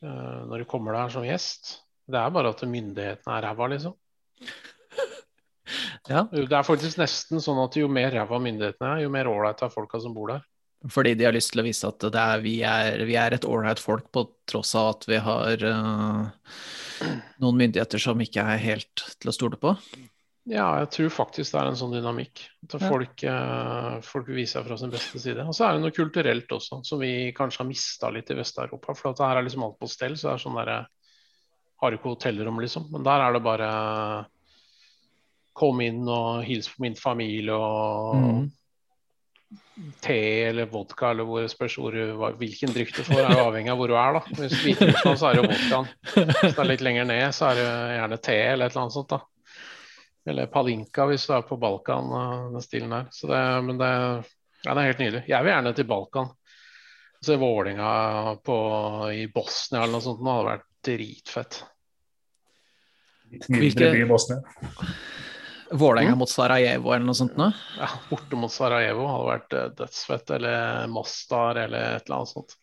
[SPEAKER 4] når du kommer der som gjest. Det er bare at myndighetene er ræva, liksom.
[SPEAKER 2] Ja.
[SPEAKER 4] Det er faktisk nesten sånn at jo mer ræva myndighetene er, jo mer ålreit er folka som bor der.
[SPEAKER 2] Fordi de har lyst til å vise at er, vi, er, vi, er, et ålreit folk, på tross av at vi har uh, noen myndigheter som ikke er helt til å stole på?
[SPEAKER 4] Ja, jeg tror faktisk det er en sånn dynamikk. At folk, uh, folk vil vise seg fra sin beste side. Og så er det noe kulturelt også, som vi kanskje har mista litt i Vest-Europa. For at her er liksom alt på stell. Så det er sånn derre Har ikke hotellrom, liksom. Men der er det bare komme inn og hilse på min familie og mm. te eller vodka eller hvor spørs hvor, hvilken drikk du får, er avhengig av hvor du er. da. Hvis Hviterussland, så er det vodkaen. Hvis det er litt lenger ned, så er det gjerne te eller et eller annet sånt. da. Eller palinka hvis du er på Balkan, den stilen der. Så det, men det, ja, det er helt nydelig. Jeg vil gjerne til Balkan. Se Vålinga i Bosnia eller noe sånt. Det hadde vært dritfett.
[SPEAKER 3] Mindre by i Bosnia.
[SPEAKER 2] Vålerenga mm. mot Sarajevo eller noe sånt nå?
[SPEAKER 4] Ja, borte mot Sarajevo hadde vært uh, dødsfett. Eller Mostar eller et eller annet sånt.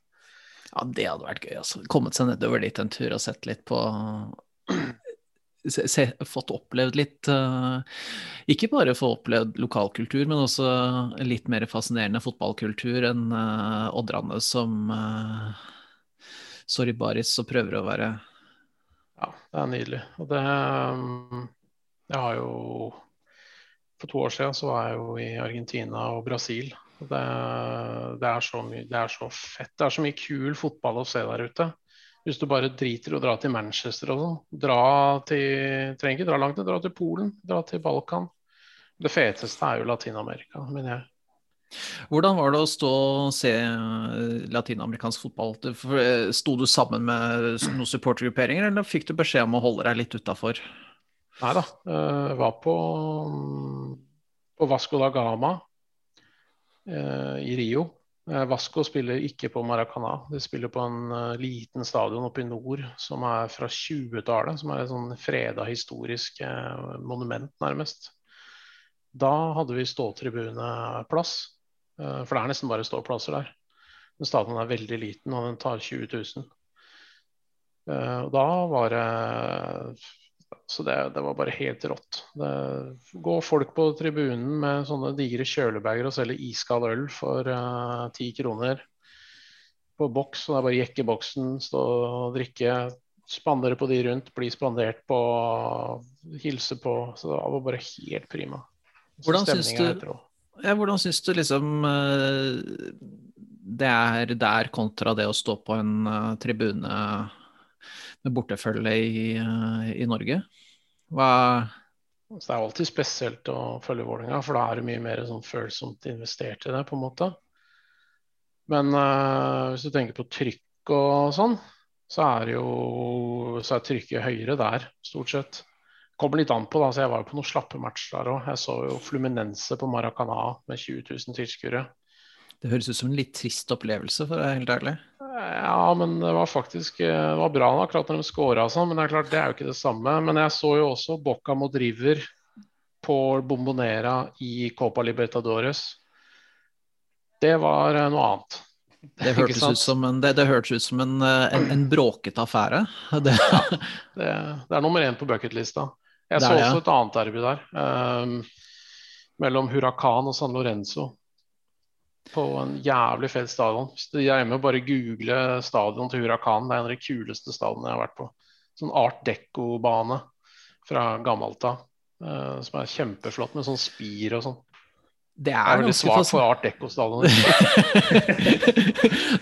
[SPEAKER 2] Ja, det hadde vært gøy. altså. Kommet seg nedover dit en tur og sett litt på se, se, Fått opplevd litt uh, Ikke bare få opplevd lokalkultur, men også litt mer fascinerende fotballkultur enn uh, Oddrane som uh, Sorry Baris og prøver å være
[SPEAKER 4] Ja, det er nydelig. Og det um jeg har jo For to år siden så var jeg jo i Argentina og Brasil. Det, det, er så mye, det er så fett. Det er så mye kul fotball å se der ute. Hvis du bare driter i å dra til Manchester og sånn. Dra til Trenger ikke dra langt, dra til Polen, dra til Balkan. Det feteste er jo Latin-Amerika, mener jeg.
[SPEAKER 2] Hvordan var det å stå og se eh, latinamerikansk fotball? Eh, sto du sammen med noen supportergrupperinger, eller fikk du beskjed om å holde deg litt utafor?
[SPEAKER 4] Nei da. Uh, var på, på, Vasco da Gama uh, i Rio. Uh, Vasco spiller ikke på Maracana. De spiller på en liten stadion oppe i nord som er fra 20-tallet. Som er et sånn freda historisk monument, nærmest. Da hadde vi ståtribuneplass. for det er nesten bare ståplasser der. Men stadion er veldig liten, og den tar 20 000. Og da var det så det, det, var bare helt rått. Det går folk på tribunen med sånne digre kjølebager og selger iskald øl for eh, ti uh, kroner på boks. Og det er bare å jekke boksen, stå og drikke, spandere på de rundt, bli spandert på, hilse på. Så det var bare helt prima.
[SPEAKER 2] Hvordan syns du, ja, hvordan syns du liksom uh, det er der kontra det å stå på en uh, tribune bortefølge i, i Norge? Hva
[SPEAKER 4] Det er alltid spesielt å følge Vålerenga, for da er det mye mer sånn følsomt investert i det. på en måte. Men uh, hvis du tenker på trykk og sånn, så er jo så er trykket høyere der, stort sett. Kommer litt an på, da, så jeg var jo på noen slappe matcher der òg. Jeg så jo Fluminense på Maracana med 20 000 tilskuere.
[SPEAKER 2] Det høres ut som en litt trist opplevelse, for å være helt ærlig.
[SPEAKER 4] Ja, men det var faktisk eh, det var bra akkurat når de scora og sånn, men det er klart det er jo ikke det samme. Men jeg så jo også Bocca mot River på Bombonera i Copa Libertadores. Det var eh, noe annet.
[SPEAKER 2] Det hørtes ut som en, det, det hørtes ut som en, eh, en, en bråkete affære.
[SPEAKER 4] Det. Ja, det, det, er nummer én på bucketlista. Jeg så også et annet derby der. Um, mellom Huracan og San Lorenzo på en jævlig fet stadion. Hvis du er hjemme, bare google stadion til Huracan. Det er en av de kuleste stadionene jeg har vært på. Sånn art deco-bane fra gammelt Uh, som er kjempeflott med sånn spir og sånn.
[SPEAKER 2] Det er, er
[SPEAKER 4] veldig svak for art deco-stadion.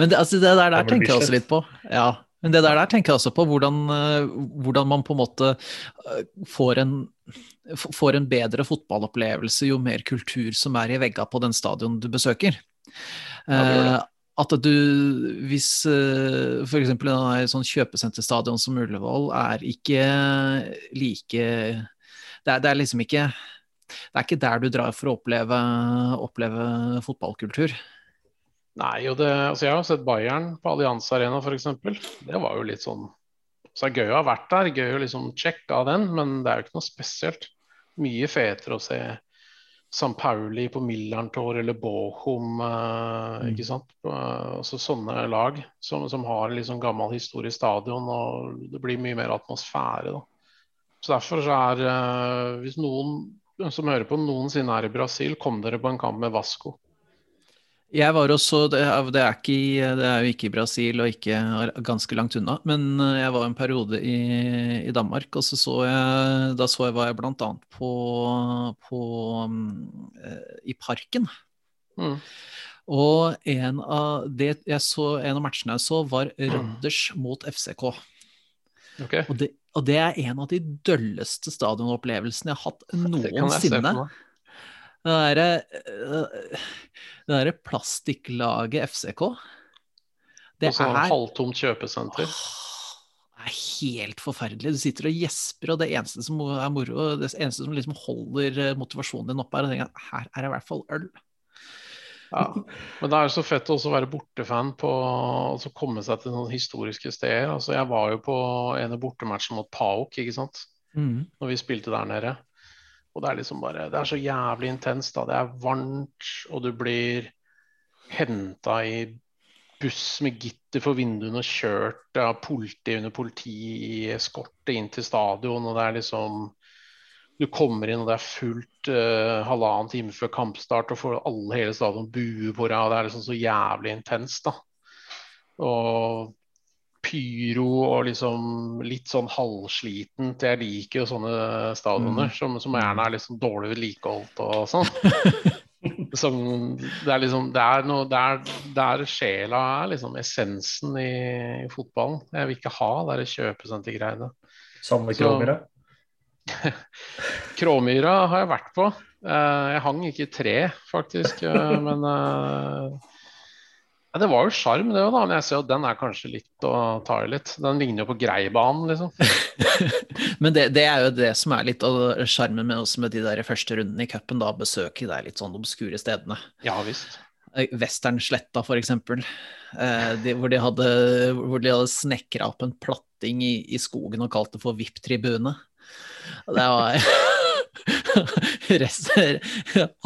[SPEAKER 2] Men det, altså, det der, der tenker jeg også litt på. Ja. Men det der, der tenker jeg også på hvordan, uh, hvordan man på en måte uh, får en får en bedre fotballopplevelse jo mer kultur som er i vegga på den stadion du besøker. Ja,
[SPEAKER 4] uh,
[SPEAKER 2] at du Hvis uh, f.eks. et sånn kjøpesenterstadion som Ullevål er ikke like det er, det er, liksom ikke Det er ikke der du drar for å oppleve, oppleve fotballkultur.
[SPEAKER 4] Nei, det, altså jeg har sett Bayern på Allianz Arena f.eks. Det var jo litt sånn så det er gøy å ha vært der, gøy å liksom sjekke av den, men det er jo ikke noe spesielt. Mye fetere å se San Pauli på Millerntor eller Bochum. Eh, mm. ikke sant? Altså sånne lag som, som har liksom gammel historie i stadion, og det blir mye mer atmosfære. da. Så Derfor så er eh, Hvis noen som hører på noensinne er i Brasil, kom dere på en kamp med Vasco.
[SPEAKER 2] Jeg var også, det er, det, er ikke, det er, jo ikke i Brasil og ikke ganske langt unna, men eh, jeg var en periode i, i Danmark, og så, så jeg, da så jeg var jeg blant annet på, på uh, i Parken. Mm. Og en av, det, jeg så, en av matchene jeg så, var Rønders mot FCK. Okay. Og, det, og, det, er en av de dølleste stadionopplevelsene jeg har hatt noensinne. Det derre eh, det derre plastikklaget FCK
[SPEAKER 4] Det er sånn halvtomt kjøpesenter.
[SPEAKER 2] Det er helt forferdelig. Du sitter og gjesper, og det eneste som er moro, det eneste som liksom holder eh, motivasjonen din oppe, er å tenke at her er det i hvert fall øl.
[SPEAKER 4] Ja, men det er så fett å være bortefan på å komme seg til noen historiske steder. Altså, jeg var jo på en av bortematchene mot Paok, ikke sant. Mm. Når vi spilte der nede. Og det er liksom bare Det er så jævlig intenst. da. Det er varmt, og du blir henta i buss med gitter for vinduene og kjørt av politi under politi i eskorte inn til stadion, og det er liksom Du kommer inn, og det er fullt uh, halvannen time før kampstart, og får alle hele stadion buer på deg, og det er liksom så jævlig intenst, da. Og pyro og liksom litt sånn halvslitent. Jeg liker jo sånne stadioner mm. som, som, gjerne er liksom dårlig vedlikeholdt og sånn. som, det er liksom det er noe Der, der sjela er liksom essensen i, i, fotballen. Jeg vil ikke ha de kjøpesentergreiene.
[SPEAKER 3] Samme Kråmyra?
[SPEAKER 4] Kråmyra har jeg vært på. Eh, jeg hang ikke i tre, faktisk. Eh, men uh, ja, Det var jo sjarm, det òg, da. Men jeg ser at den er kanskje litt å ta i litt. Den ligner jo på Greibanen, liksom.
[SPEAKER 2] men det, det, er jo det som er litt av sjarmen med også med de der første rundene i cupen, da. Besøke de litt sånn obskure stedene.
[SPEAKER 4] Ja, visst.
[SPEAKER 2] Westernsletta, for eksempel. Eh, de, hvor de hadde, hvor de hadde snekra opp en platting i, i, skogen og kalt det for VIP-tribune. Det var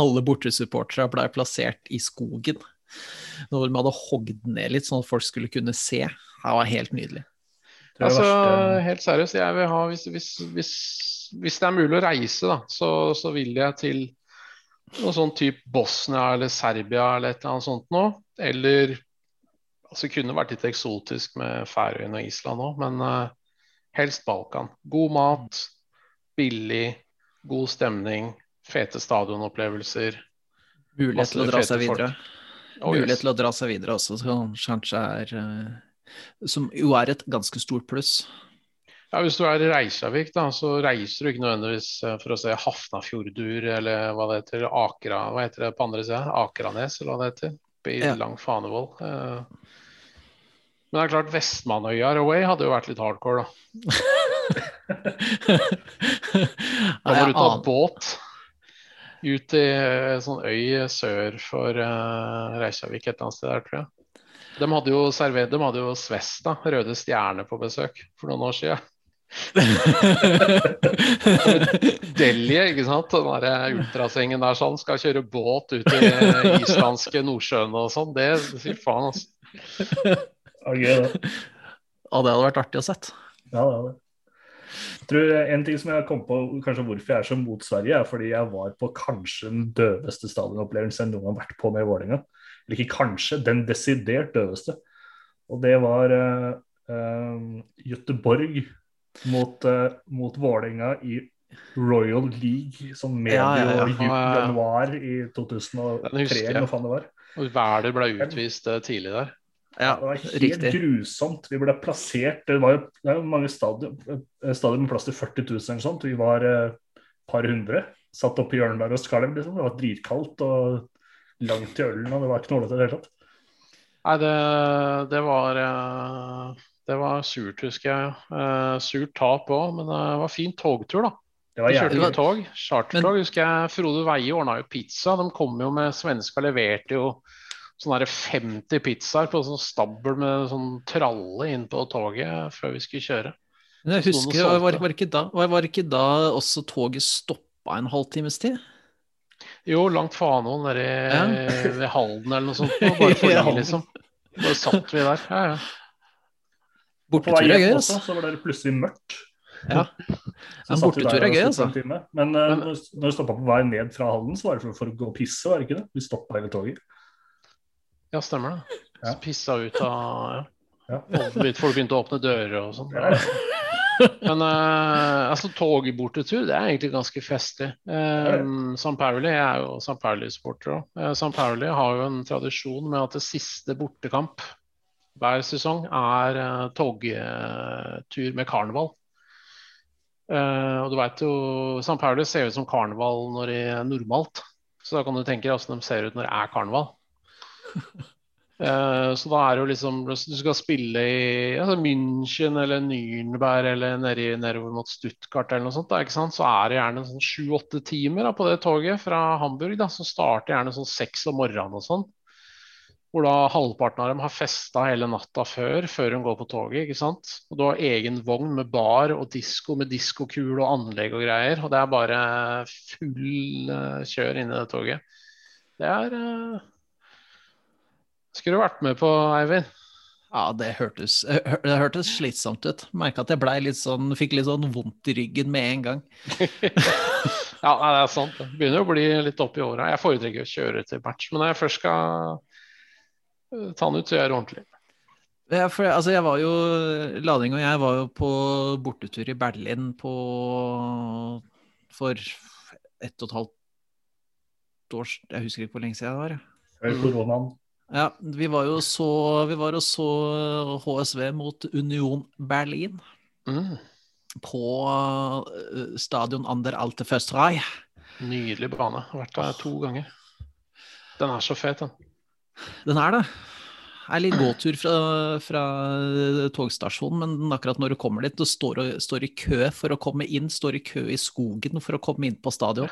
[SPEAKER 2] Alle bortesupporterne ble plassert i skogen. Når de hadde hogd ned litt, sånn at folk skulle kunne se. Det var helt nydelig.
[SPEAKER 4] Altså, helt seriøst, jeg vil ha, hvis, hvis, hvis, hvis det er mulig å reise, da, så, så vil jeg til noe sånn type Bosnia eller Serbia eller et eller annet sånt noe. Eller altså kunne vært litt eksotisk med Færøyene og Island òg, men uh, helst Balkan. God mat, billig, god stemning, fete stadionopplevelser.
[SPEAKER 2] Mulighet til å dra seg videre. Folk oh, mulighet yes. til å dra seg videre også, som kanskje er eh, Som jo er et ganske stort pluss.
[SPEAKER 4] Ja, Hvis du er i Reykjavik, da, så reiser du ikke nødvendigvis eh, for å se Hafnafjordur eller hva det heter, Akra, hva heter det på andre sida? Akranes, eller hva det heter. I ja. lang Fanevoll. Eh. Men det er klart, Vestmannøya Away hadde jo vært litt hardcore, da. må du ta båt ut i en sånn øy sør for uh, Reykjavik et eller annet sted der, tror jeg. De hadde jo servert, de hadde jo Svesta, Røde Stjerne, på besøk for noen år siden. Delhi, ikke sant. Den der ultrasengen der sånn skal kjøre båt ut i islandske Nordsjøen og sånn. Det sier faen, altså.
[SPEAKER 3] Ja, det.
[SPEAKER 2] Det hadde vært artig å sett.
[SPEAKER 3] Ja, det hadde tror En ting som jeg kom på kanskje hvorfor jeg er så mot Sverige, er fordi jeg var på kanskje den døveste stadionopplevelsen jeg noen gang har vært på med Vålerenga. Eller ikke kanskje, den desidert døveste. Og det var uh, uh, Göteborg mot, uh, mot Vålerenga i Royal League som medio ja, ja, ja. januar i 2003, eller hva faen det var.
[SPEAKER 4] Og Wæler ble utvist tidlig der.
[SPEAKER 2] Ja,
[SPEAKER 3] det var helt riktig. grusomt. Vi ble plassert Det var jo, det var mange stadion, eh, stadion med plass til 40 000 eller sånt. Vi var et eh, par hundre. Satt oppe i hjørnet der og skalv. Liksom. Det var dritkaldt og langt til ølen, og det var ikke knålete i det hele tatt.
[SPEAKER 4] Nei, det, det var eh, Det var surt, husker jeg. Eh, Surt tap òg, men det var fin togtur, da.
[SPEAKER 3] Det var
[SPEAKER 4] Vi kjørte
[SPEAKER 3] jævlig
[SPEAKER 4] med tog. Chartertog, husker jeg. Frode Veie ordna jo pizza. De kom jo med svenska, leverte jo sånn der 50 pizzaer på sånn stabel med sånn tralle inn på toget før vi skulle kjøre.
[SPEAKER 2] Men jeg husker,
[SPEAKER 4] var,
[SPEAKER 2] var, var, ikke da, var, var ikke da også toget stoppa en halvtimes tid?
[SPEAKER 4] Jo, langt Fanoen nede i-
[SPEAKER 2] Ja.
[SPEAKER 4] ved Halden eller noe sånt. Bare fordi,
[SPEAKER 2] Ja.
[SPEAKER 4] liksom. Bare satt vi der. Ja, ja.
[SPEAKER 3] På
[SPEAKER 2] Bortetur er gøy, altså.
[SPEAKER 3] så var det plutselig mørkt.
[SPEAKER 2] Ja.
[SPEAKER 3] Så
[SPEAKER 2] En
[SPEAKER 3] satt vi
[SPEAKER 2] bortetur er gøy, altså.
[SPEAKER 3] Men
[SPEAKER 4] Men-
[SPEAKER 3] når, når vi stoppa på vei ned fra Halden, så var det for, for å gå og pisse, var det ikke det? Vi stoppa hele toget.
[SPEAKER 4] Ja, stemmer det.
[SPEAKER 3] Ja.
[SPEAKER 4] Pissa ut av ja.
[SPEAKER 3] Ja.
[SPEAKER 4] Folk begynte- å åpne dører og sånn.
[SPEAKER 3] Ja.
[SPEAKER 4] Men uh, altså, togbortetur, det er egentlig ganske festlig. Um, San Pauli er jo San Pauli-supporter òg. Uh, San Pauli har jo en tradisjon med at det siste bortekamp hver sesong er uh, togtur med karneval. Uh, og du vet jo, San Pauli ser ut som karneval når det er normalt. Så da kan du tenke deg hvordan de ser ut når det er karneval. Eh, så da er det jo liksom du skal spille i altså München eller Nürnberg eller nede nedover mot Stuttgart eller noe sånt, da, så er det gjerne sånn sju-åtte timer da, på det toget fra Hamburg, da, som starter gjerne sånn seks om morgenen og sånn. Hvor da halvparten av dem har festa hele natta før, før hun går på toget. ikke sant? Og du har egen vogn med bar og disko med diskokul og anlegg og greier. Og det er bare full eh, kjør inni det toget. Det er eh, Skulle du vært med på, Eivind?
[SPEAKER 2] Ja, det hørtes, det hørtes slitsomt ut. Merka at jeg blei litt sånn, fikk litt sånn vondt i ryggen med en gang.
[SPEAKER 4] Ja, nei, det er sant. Det begynner å bli litt opp i åra. Jeg foretrekker å kjøre til match, men når jeg først skal eh, ta den ut, så gjør jeg det ordentlig.
[SPEAKER 2] Ja, for, altså, jeg var jo, Lading og jeg var jo på bortetur i Berlin på for ett og et halvt år Jeg husker ikke hvor lenge siden det var.
[SPEAKER 3] Før koronaen.
[SPEAKER 2] Ja, vi var jo så, vi var så HSV mot Union Berlin
[SPEAKER 4] Mm.
[SPEAKER 2] på stadion Ander Alte Försterei.
[SPEAKER 4] Nydelig bane. Vært der to ganger. Den er så fet, den.
[SPEAKER 2] Den er det. Er litt gåtur fra, fra togstasjonen, men akkurat når du kommer dit, du står, står i kø for å komme inn, står i kø i skogen for å komme inn på stadion.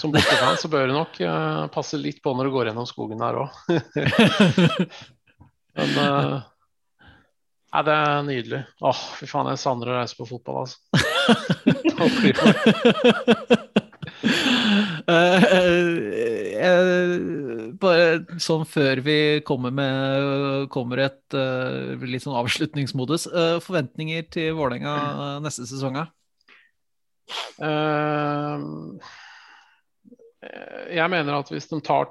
[SPEAKER 4] Som bortefan så bør du nok uh, passe litt på når du går gjennom skogen der òg. Men uh, Nei, det er nydelig. Åh, fy faen, jeg savner å reise på fotball, altså. Da
[SPEAKER 2] bare sånn før vi kommer med kommer et uh, litt sånn avslutningsmodus. Uh, forventninger til Vålerenga neste sesong?
[SPEAKER 4] Eh, jeg mener at hvis de tar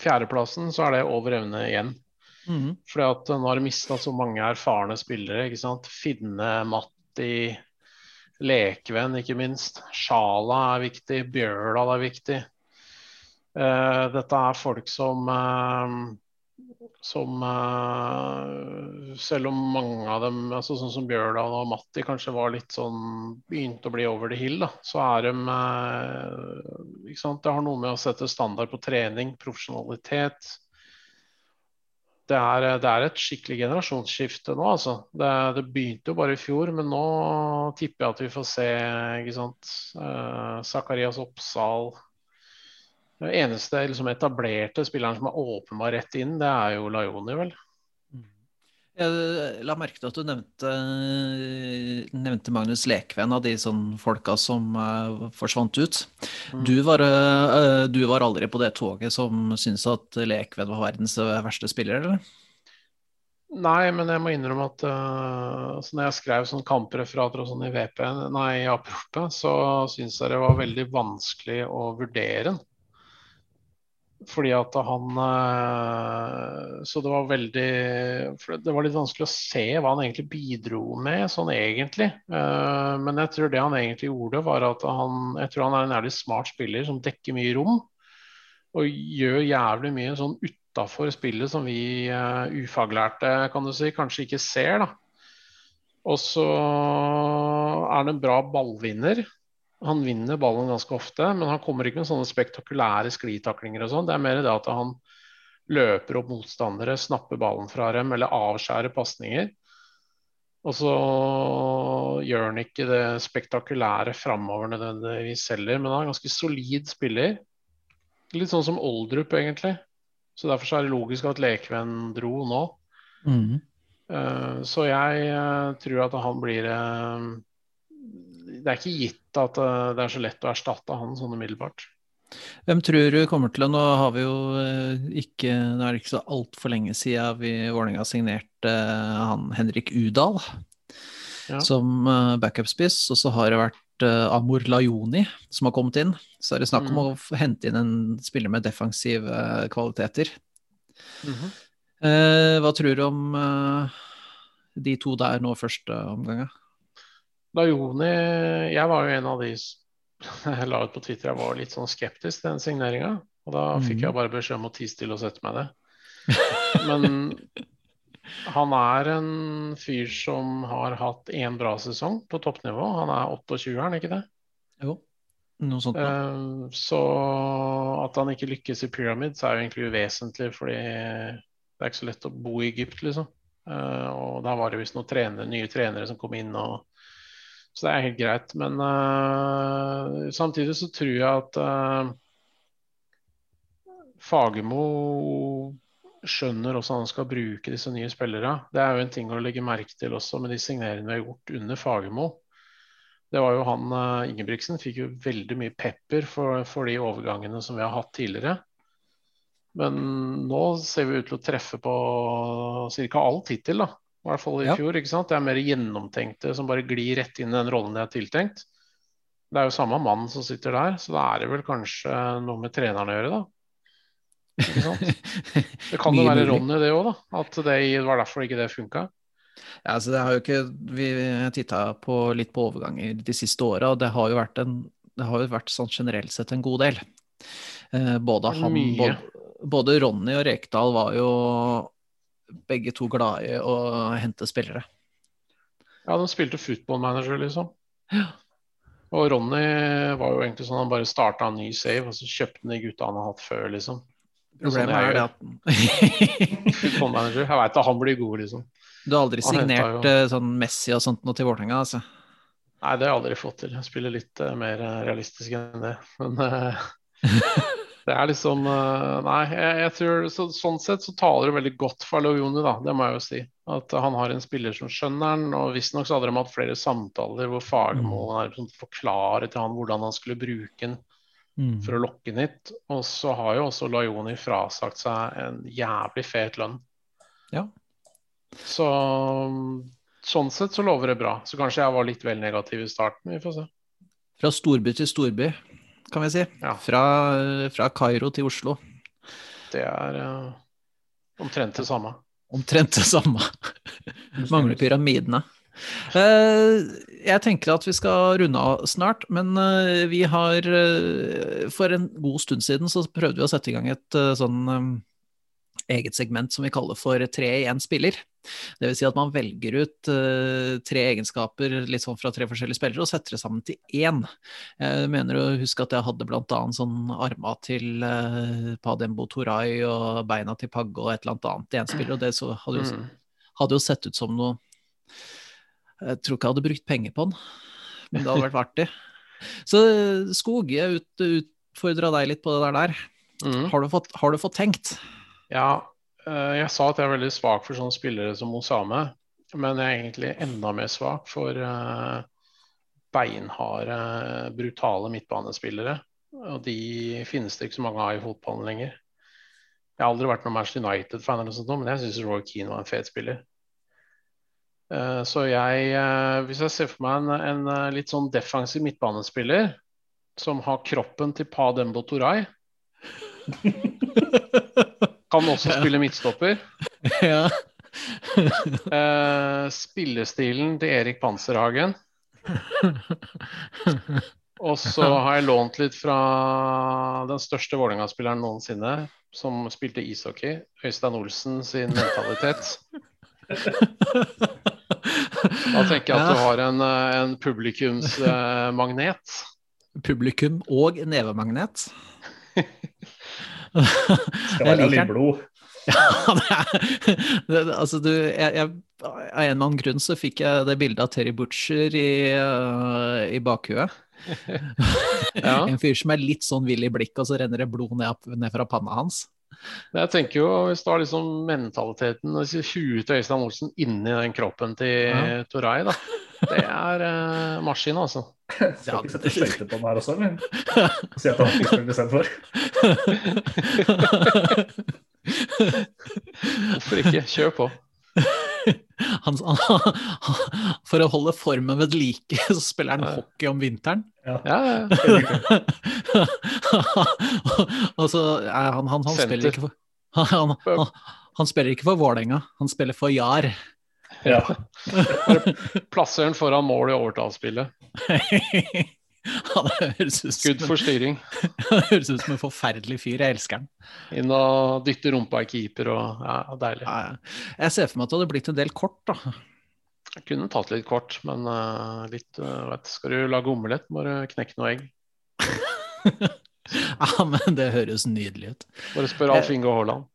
[SPEAKER 4] fjerdeplassen, så er det over evne igjen.
[SPEAKER 2] Mhm.
[SPEAKER 4] Fordi at nå har de mista så mange erfarne spillere. ikke sant? Finne, Matti, Lekven ikke minst. Sjala er viktig. Bjøla er viktig. Eh, dette er folk som eh, som eh, Selv om mange av dem, altså sånn som Bjørdal og Matti, kanskje var litt sånn Begynte å bli over the hill, da, så er de ikke sant? Det har noe med å sette standard på trening, profesjonalitet. Det er, det er et skikkelig generasjonsskifte nå, altså. Det, det begynte jo bare i fjor, men nå tipper jeg at vi får se ikke sant? Zakarias Oppsal. Den eneste liksom, etablerte spilleren som har åpenbar rett inn, det er jo Laioni, vel.
[SPEAKER 2] Jeg la merke til at du nevnte, nevnte Magnus Lekven av de sånn folka som uh, forsvant ut.
[SPEAKER 4] Mm.
[SPEAKER 2] Du, var, uh, du var aldri på det toget som syntes at Lekven var verdens verste spiller, eller?
[SPEAKER 4] Nei, men jeg må innrømme at uh, altså når jeg skrev sånn kampreferater og sånn i VP, nei, i oppropet, så syntes jeg det var veldig vanskelig å vurdere den. Fordi at han eh, Så det var veldig Det var litt vanskelig å se hva han egentlig bidro med, sånn egentlig. Eh, men jeg tror det han egentlig gjorde, var at han Jeg tror han er en ærlig smart spiller som dekker mye rom. Og gjør jævlig mye sånn utafor spillet som vi eh, ufaglærte kan du si, kanskje ikke ser. da. Og så er han en bra ballvinner. Han vinner ballen ganske ofte, men han kommer ikke med sånne spektakulære sklitaklinger og sånn. Det er mer det at han, løper opp motstandere, snapper ballen fra dem eller avskjærer pasninger. Og så gjør han ikke det spektakulære framover nødvendigvis heller, men han er en ganske solid spiller. Litt sånn som Oldrup, egentlig. Så derfor så er det logisk at Lekven dro nå.
[SPEAKER 2] Mm.
[SPEAKER 4] Så jeg uh, tror at han blir uh, Det er ikke gitt at det er så lett å erstatte han sånn umiddelbart.
[SPEAKER 2] Hvem tror du kommer til å Nå har vi jo ikke Nå er det ikke så altfor lenge siden vi Vålerenga signerte han Henrik Udal ja. som backup-spiss, og så har det vært Amor Lajoni som har kommet inn. Så er det snakk om mm. å hente inn en spiller med defensive kvaliteter. Mm -hmm. Eh, hva tror du om eh, de to der nå første omgang?
[SPEAKER 4] Lajoni Jeg var jo en av de jeg la ut på Twitter jeg var litt sånn skeptisk til den signeringa. Og da fikk mm. jeg bare beskjed om å tie stille og sette meg ned. Men han er en fyr som har hatt én bra sesong på toppnivå. Han er 28, er han ikke det?
[SPEAKER 2] Jo, noe sånt.
[SPEAKER 4] Da. så at han ikke lykkes i Pyramids er jo egentlig uvesentlig, fordi det er ikke så lett å bo i Egypt, liksom. Uh, og da var det visst noen trenere, nye trenere som kom inn. Og, så det er helt greit. Men uh, samtidig så tror jeg at uh, Fagermo skjønner også han skal bruke disse nye spillerne. Det er jo en ting å legge merke til også med de signeringene vi har gjort under Fagermo. Det var jo han Ingebrigtsen fikk jo veldig mye pepper for, for de overgangene som vi har hatt tidligere. Men nå ser vi ut til å treffe på ca. alt hittil, da. I hvert fall i ja. fjor. ikke sant? Det er mer gjennomtenkte som bare glir rett inn i den rollen de er tiltenkt. Det er jo samme mann som sitter der, så da er det vel kanskje noe med treneren å gjøre, da. Det kan jo være Ronny, det òg, da. At det var derfor ikke det funka.
[SPEAKER 2] Ja, altså det har jo ikke, Vi titta litt på overganger de siste åra, og det har jo vært en det har jo vært sånn generelt sett en god del. Eh, både han, både, både Ronny og Rekdal var jo begge to glade i å hente spillere.
[SPEAKER 4] Ja, de spilte football manager, liksom. Ja. Og Ronny var jo egentlig sånn han bare starta en ny save, og så kjøpte han de gutta han har hatt før, liksom.
[SPEAKER 2] Problemet sånn, er det at
[SPEAKER 4] Football manager. Jeg veit at han blir god, liksom.
[SPEAKER 2] Du har aldri han signert jo... Eh, sånn Messi og sånt noe til Vålerenga, altså?
[SPEAKER 4] Nei, det har jeg aldri fått til. Jeg spiller litt uh, mer realistisk enn det. Men uh, Det er liksom eh, Nei, jeg, jeg tror så, sånn sett så taler det veldig godt for Lojoni, da. Det må jeg jo si. At han har en spiller som skjønner den. Og visstnok så hadde de hatt flere samtaler hvor fagmålet mm. liksom forklarer til han hvordan han skulle bruke den mm. for å lokke den hit. Og så har jo også Lajoni frasagt seg en jævlig fet lønn.
[SPEAKER 2] Ja.
[SPEAKER 4] Så sånn sett så lover det bra. Så kanskje jeg var litt vel negativ i starten. Vi får se.
[SPEAKER 2] Fra storby til storby kan vi si. Ja. Fra, fra Kairo til Oslo.
[SPEAKER 4] Det er uh, omtrent det samme.
[SPEAKER 2] Omtrent det samme. Mangler pyramidene. Uh, jeg tenker at vi skal runde av snart, men uh, vi har For en god stund siden så prøvde vi å sette i gang et sånn eget segment som vi kaller for tre i én spiller. Det vil Si at man velger ut uh, tre egenskaper litt sånn fra tre forskjellige spillere og setter det sammen til én. Jeg mener å huske at jeg hadde bl.a. sånn arma til uh, Padembo Toray og beina til Pagge og et eller annet annet i én spiller, og det hadde jo, mm. hadde, jo, sett ut som noe Jeg tror ikke jeg hadde brukt penger på den, men det hadde vært artig. Så Skog, jeg ut, utfordra deg litt på det der. Mm. Har, du fått, har du fått tenkt?
[SPEAKER 4] Ja, eh, jeg sa at jeg er veldig svak for sånne spillere som Osame. Men jeg er egentlig enda mer svak for uh, beinharde, brutale midtbanespillere. Og de finnes det ikke så mange av i fotballen lenger. Jeg har aldri vært noen Manchester United-fan, men jeg syns Roy Keane var en fet spiller. Uh, så jeg, hvis jeg ser for meg en, en litt sånn defensiv midtbanespiller som har kroppen til Pa Dembo Toray Kan også spille midtstopper.
[SPEAKER 2] Ja.
[SPEAKER 4] uh, spillestilen til Erik Panserhagen. Og så har jeg lånt litt fra den største Vålerenga-spilleren noensinne, som spilte ishockey, Øystein Olsen sin mentalitet. Da tenker jeg at du har en, en publikumsmagnet.
[SPEAKER 2] Publikum og nevemagnet.
[SPEAKER 3] Skal være litt blod.
[SPEAKER 2] Ja, det er, det, altså du, jeg, jeg, av en eller annen grunn så fikk jeg det bildet av Terry Butcher i, uh, i bakhuet.
[SPEAKER 4] Ja.
[SPEAKER 2] En fyr som er litt sånn vill i blikket, og så renner det blod ned, ned fra panna hans.
[SPEAKER 4] Jeg tenker jo, Hvis du har liksom mentaliteten og huet til Øystein Olsen inni den kroppen til
[SPEAKER 2] Ja.
[SPEAKER 4] Toray, da. Det er uh, maskin, altså.
[SPEAKER 3] Skal ikke sette skøyter på den her også, eller? Si at han fikk spille istedenfor.
[SPEAKER 4] Hvorfor ikke? Kjør på.
[SPEAKER 2] Han, han, for å holde formen ved like, så spiller han hockey om vinteren.
[SPEAKER 4] Ja, ja, ja.
[SPEAKER 2] og så han, han, han spiller ikke for han, han, han spiller ikke for Vålerenga, han spiller for Jar.
[SPEAKER 3] Ja.
[SPEAKER 4] Plasser den foran mål i overtallsspillet.
[SPEAKER 2] Det høres ut
[SPEAKER 4] Skudd for styring.
[SPEAKER 2] det høres ut som en forferdelig fyr. Jeg elsker han.
[SPEAKER 4] Inn og dytte rumpa i keeper og ja, deilig.
[SPEAKER 2] Ja, ja. Jeg ser for meg at det hadde blitt en del kort, da.
[SPEAKER 4] Jeg kunne tatt litt kort, men uh, litt uh, vet, Skal du lage omelett, må du knekke noe egg.
[SPEAKER 2] Ja, men det høres nydelig ut.
[SPEAKER 4] Bare spør Alf Inge Haaland.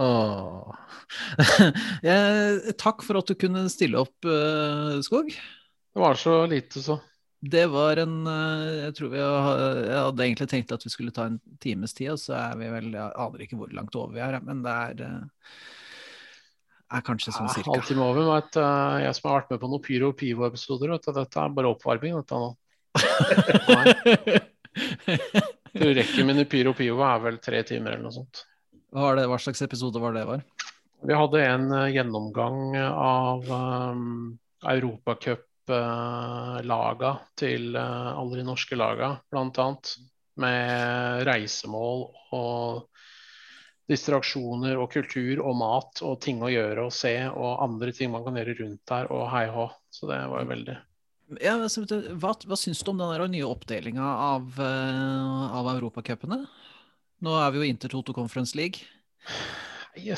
[SPEAKER 2] Åh. Takk for at du kunne stille opp, eh, Skog.
[SPEAKER 4] Det var så lite, så.
[SPEAKER 2] Det var en eh, Jeg tror vi jeg hadde egentlig tenkt at vi skulle ta en times tid, og så er vi vel Jeg aner ikke hvor langt over vi er, men det er eh, er kanskje sånn
[SPEAKER 4] Ja,
[SPEAKER 2] cirka.
[SPEAKER 4] Halvtime over. Vet, jeg som har vært med på noen Pyro og Pivo-episoder, dette er bare oppvarming. Dette nå. Du rekker mine Pyro og Pivo er vel tre timer eller noe sånt.
[SPEAKER 2] Hva, det, hva slags episode var det? var?
[SPEAKER 4] Vi hadde en eh, gjennomgang av um, europacuplaga til eh, alle de norske laga, annet. Med reisemål og distraksjoner og kultur og mat og ting å gjøre og se og andre ting man kan gjøre rundt der og hei hå. Så det var jo veldig
[SPEAKER 2] Ja, hva, hva syns du om den der nye oppdelinga av, av europacupene? Nå er vi jo Inter Toto Conference League.
[SPEAKER 4] Jeg,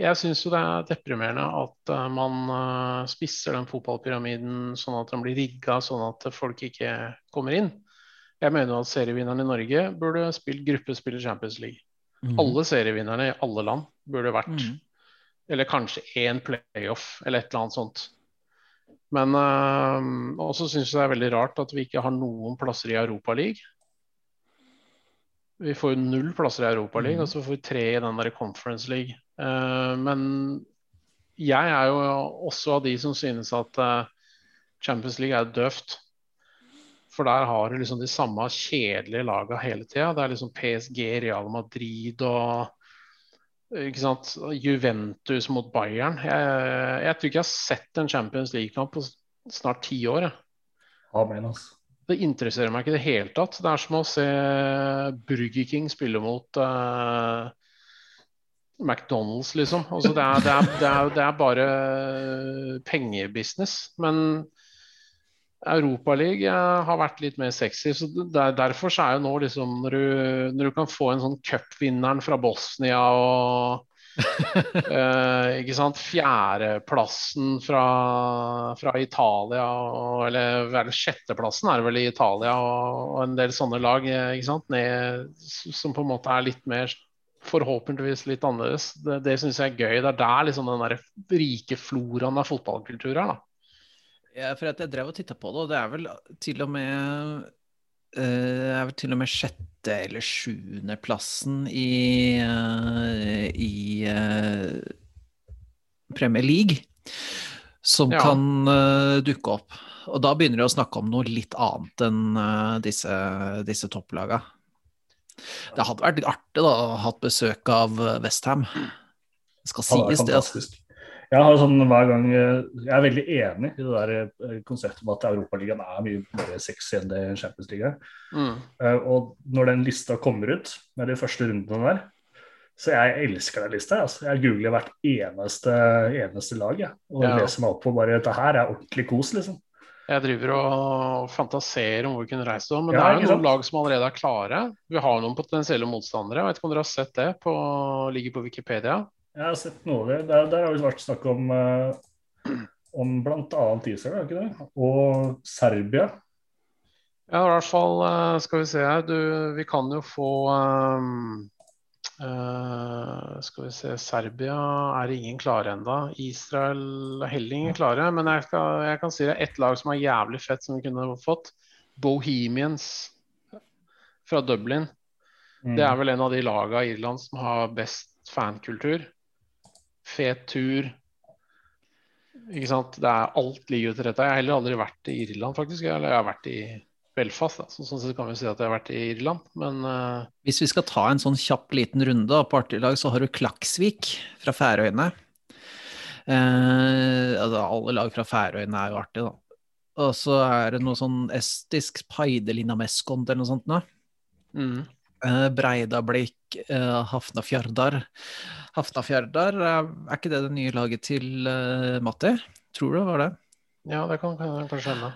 [SPEAKER 4] jeg syns jo det er deprimerende at eh, man eh, spisser den fotballpyramiden sånn at den blir rigga sånn at folk ikke kommer inn. Jeg mener at serievinneren i Norge burde spilt gruppespill i Champions League. Alle serievinnerne i alle land burde vært
[SPEAKER 2] Mm.
[SPEAKER 4] Eller kanskje én playoff eller et eller annet sånt. Men øh, også syns jeg det er veldig rart at vi ikke har noen plasser i Europaligaen. Vi får jo null plasser i Europaligaen,
[SPEAKER 2] mm.
[SPEAKER 4] og så får vi tre i den der Conference League. Eh, men jeg er jo også av de som synes at eh, Champions League er døvt. For der har du liksom de samme kjedelige laga hele tida. Det er liksom PSG, Real Madrid og? Juventus mot Bayern. Jeg, jeg tror ikke jeg har sett en Champions League-kamp på snart ti år.
[SPEAKER 3] Amen, altså.
[SPEAKER 4] Det interesserer meg ikke i det hele tatt. Det er som å se Burger King spille mot eh, McDonald's, liksom. Altså, det, er, det, er, det, er, det er bare pengebusiness. Men Europaligaen har vært litt mer sexy. så der, Derfor så er jo nå liksom når du, når du kan få en sånn cupvinneren fra Bosnia og eh, ikke sant, Fjerdeplassen fra, fra Italia, og, eller, eller sjetteplassen er det vel i Italia, og, og en del sånne lag eh, ikke sant, ned, som på en måte er litt mer Forhåpentligvis litt annerledes. Det, det syns jeg er gøy. Det er der liksom den der rike floraen av fotballkultur er. da.
[SPEAKER 2] Ja, for at jeg drev og titta på det, og det er vel til og med det er vel til og med sjette- eller sjuendeplassen i, eh, i eh, Premier League som
[SPEAKER 4] Ja.
[SPEAKER 2] kan eh, dukke opp. Og da begynner de å snakke om noe litt annet enn eh, disse, disse topplaga. Det hadde vært artig da, å ha besøk av Westham. Det skal sies, det. Altså.
[SPEAKER 3] Jeg har sånn gang eh, Jeg er veldig enig i det der eh, konseptet om at Europaligaen er mye mer sexy enn det Champions League er.
[SPEAKER 4] Mm.
[SPEAKER 3] Eh, Og når den lista kommer ut med de første rundene der, så jeg elsker den lista. Altså. Jeg googler hvert eneste, eneste lag jeg, og
[SPEAKER 4] Ja.
[SPEAKER 3] leser meg opp på bare dette her er ordentlig kos, liksom.
[SPEAKER 4] Jeg driver og fantaserer om hvor vi kunne reist om, men
[SPEAKER 3] Ja,
[SPEAKER 4] det er jo noen lag som allerede er klare. Vi har noen potensielle motstandere. Jeg vet ikke om dere har sett det? På, ligger på Wikipedia.
[SPEAKER 3] Jeg har sett noe det. Der, der har det vært snakk om, uh, om bl.a. Israel, ikke det? Og Serbia.
[SPEAKER 4] Ja, i hvert fall eh, skal vi se her. Du, vi kan jo få um, uh, Skal vi se Serbia er ingen klare ennå. Israel er heller ingen klare. Men jeg, skal, jeg kan si det er ett lag som er jævlig fett, som vi kunne fått. Bohemians fra Dublin.
[SPEAKER 3] Mm.
[SPEAKER 4] Det er vel en av de lagene i Irland som har best fankultur. Fet tur. Ikke sant? Det er alt ligger til rette. Jeg har heller aldri vært i Irland, faktisk. Eller jeg har vært i Belfast, da. Så, sånn sett kan vi si at jeg har vært i Irland. Men uh,
[SPEAKER 2] Hvis vi skal ta en sånn kjapp liten runde da, på artig lag, så har du Klaksvik fra Færøyene. Uh, altså, alle lag fra Færøyene er jo artige, da. Og så er det noe sånn estisk Paidelina Meskond eller noe sånt noe.
[SPEAKER 4] mm.
[SPEAKER 2] Eh, Breidablikk, Hafnafjardar. Hafnafjardar, er, er ikke det det nye laget til Matti? Tror du det var det?
[SPEAKER 4] Ja, det kan, kan kanskje hende.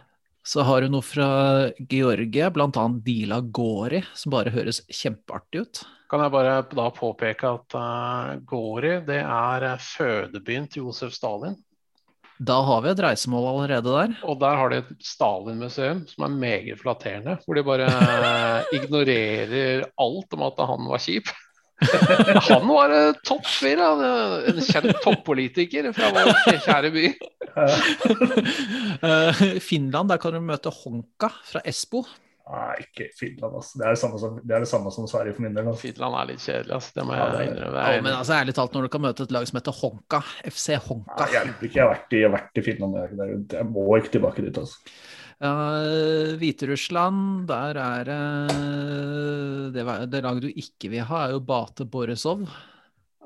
[SPEAKER 2] Så har du noe fra Georgia, bl.a. Dila Gori, som bare høres kjempeartig ut.
[SPEAKER 4] Kan jeg bare da påpeke at uh, Gori det er eh, fødebyen til Josef Stalin.
[SPEAKER 2] Da har vi et reisemål allerede der.
[SPEAKER 4] Og der har de et Stalin-museum som er meget flatterende. Hvor de bare eh, ignorerer alt om at han var kjip. Han var uh, topp fyr. eh, En kjent toppolitiker fra vår kjære by.
[SPEAKER 2] Eh, Finland, der kan du møte Honka fra Espo.
[SPEAKER 3] Nei, ikke Finland. Altså. Det, er det, samme som, det det samme som Sverige for min del. Altså.
[SPEAKER 4] Finland er litt kjedelig, altså. det må jeg
[SPEAKER 3] det
[SPEAKER 4] innrømme.
[SPEAKER 2] Ja, men altså, ærlig talt, når du kan møte et lag som heter Honka, FC Honka
[SPEAKER 3] Nei, hjelper ikke. Jeg har vært i, jeg har vært i Finland. Jeg, jeg må ikke tilbake dit. Altså.
[SPEAKER 2] Uh, Hviterussland, der er det det, det laget du ikke vil ha, er jo Bate Borisov.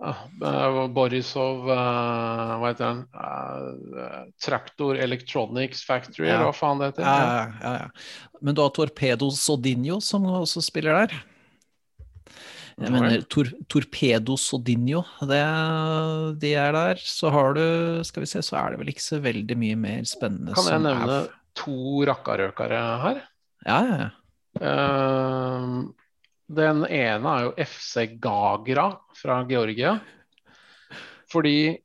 [SPEAKER 4] Eh, Borisov eh, Hva heter den? Eh, Traktor Electronics Factory,
[SPEAKER 2] Ja.
[SPEAKER 4] eller hva faen det heter?
[SPEAKER 2] Ja, ja, ja, ja. Men du har Torpedo Sodinho, som også spiller der. Jeg
[SPEAKER 4] okay.
[SPEAKER 2] mener tor Torpedo Sodinho, det, de er der. Så har du, skal vi se, så er det vel ikke så veldig mye mer spennende
[SPEAKER 4] Kan jeg
[SPEAKER 2] som
[SPEAKER 4] nevne
[SPEAKER 2] er
[SPEAKER 4] to rakkarøkere her?
[SPEAKER 2] Ja, ja, ja.
[SPEAKER 4] Eh, den ene er jo FC Gagra fra Georgia. Fordi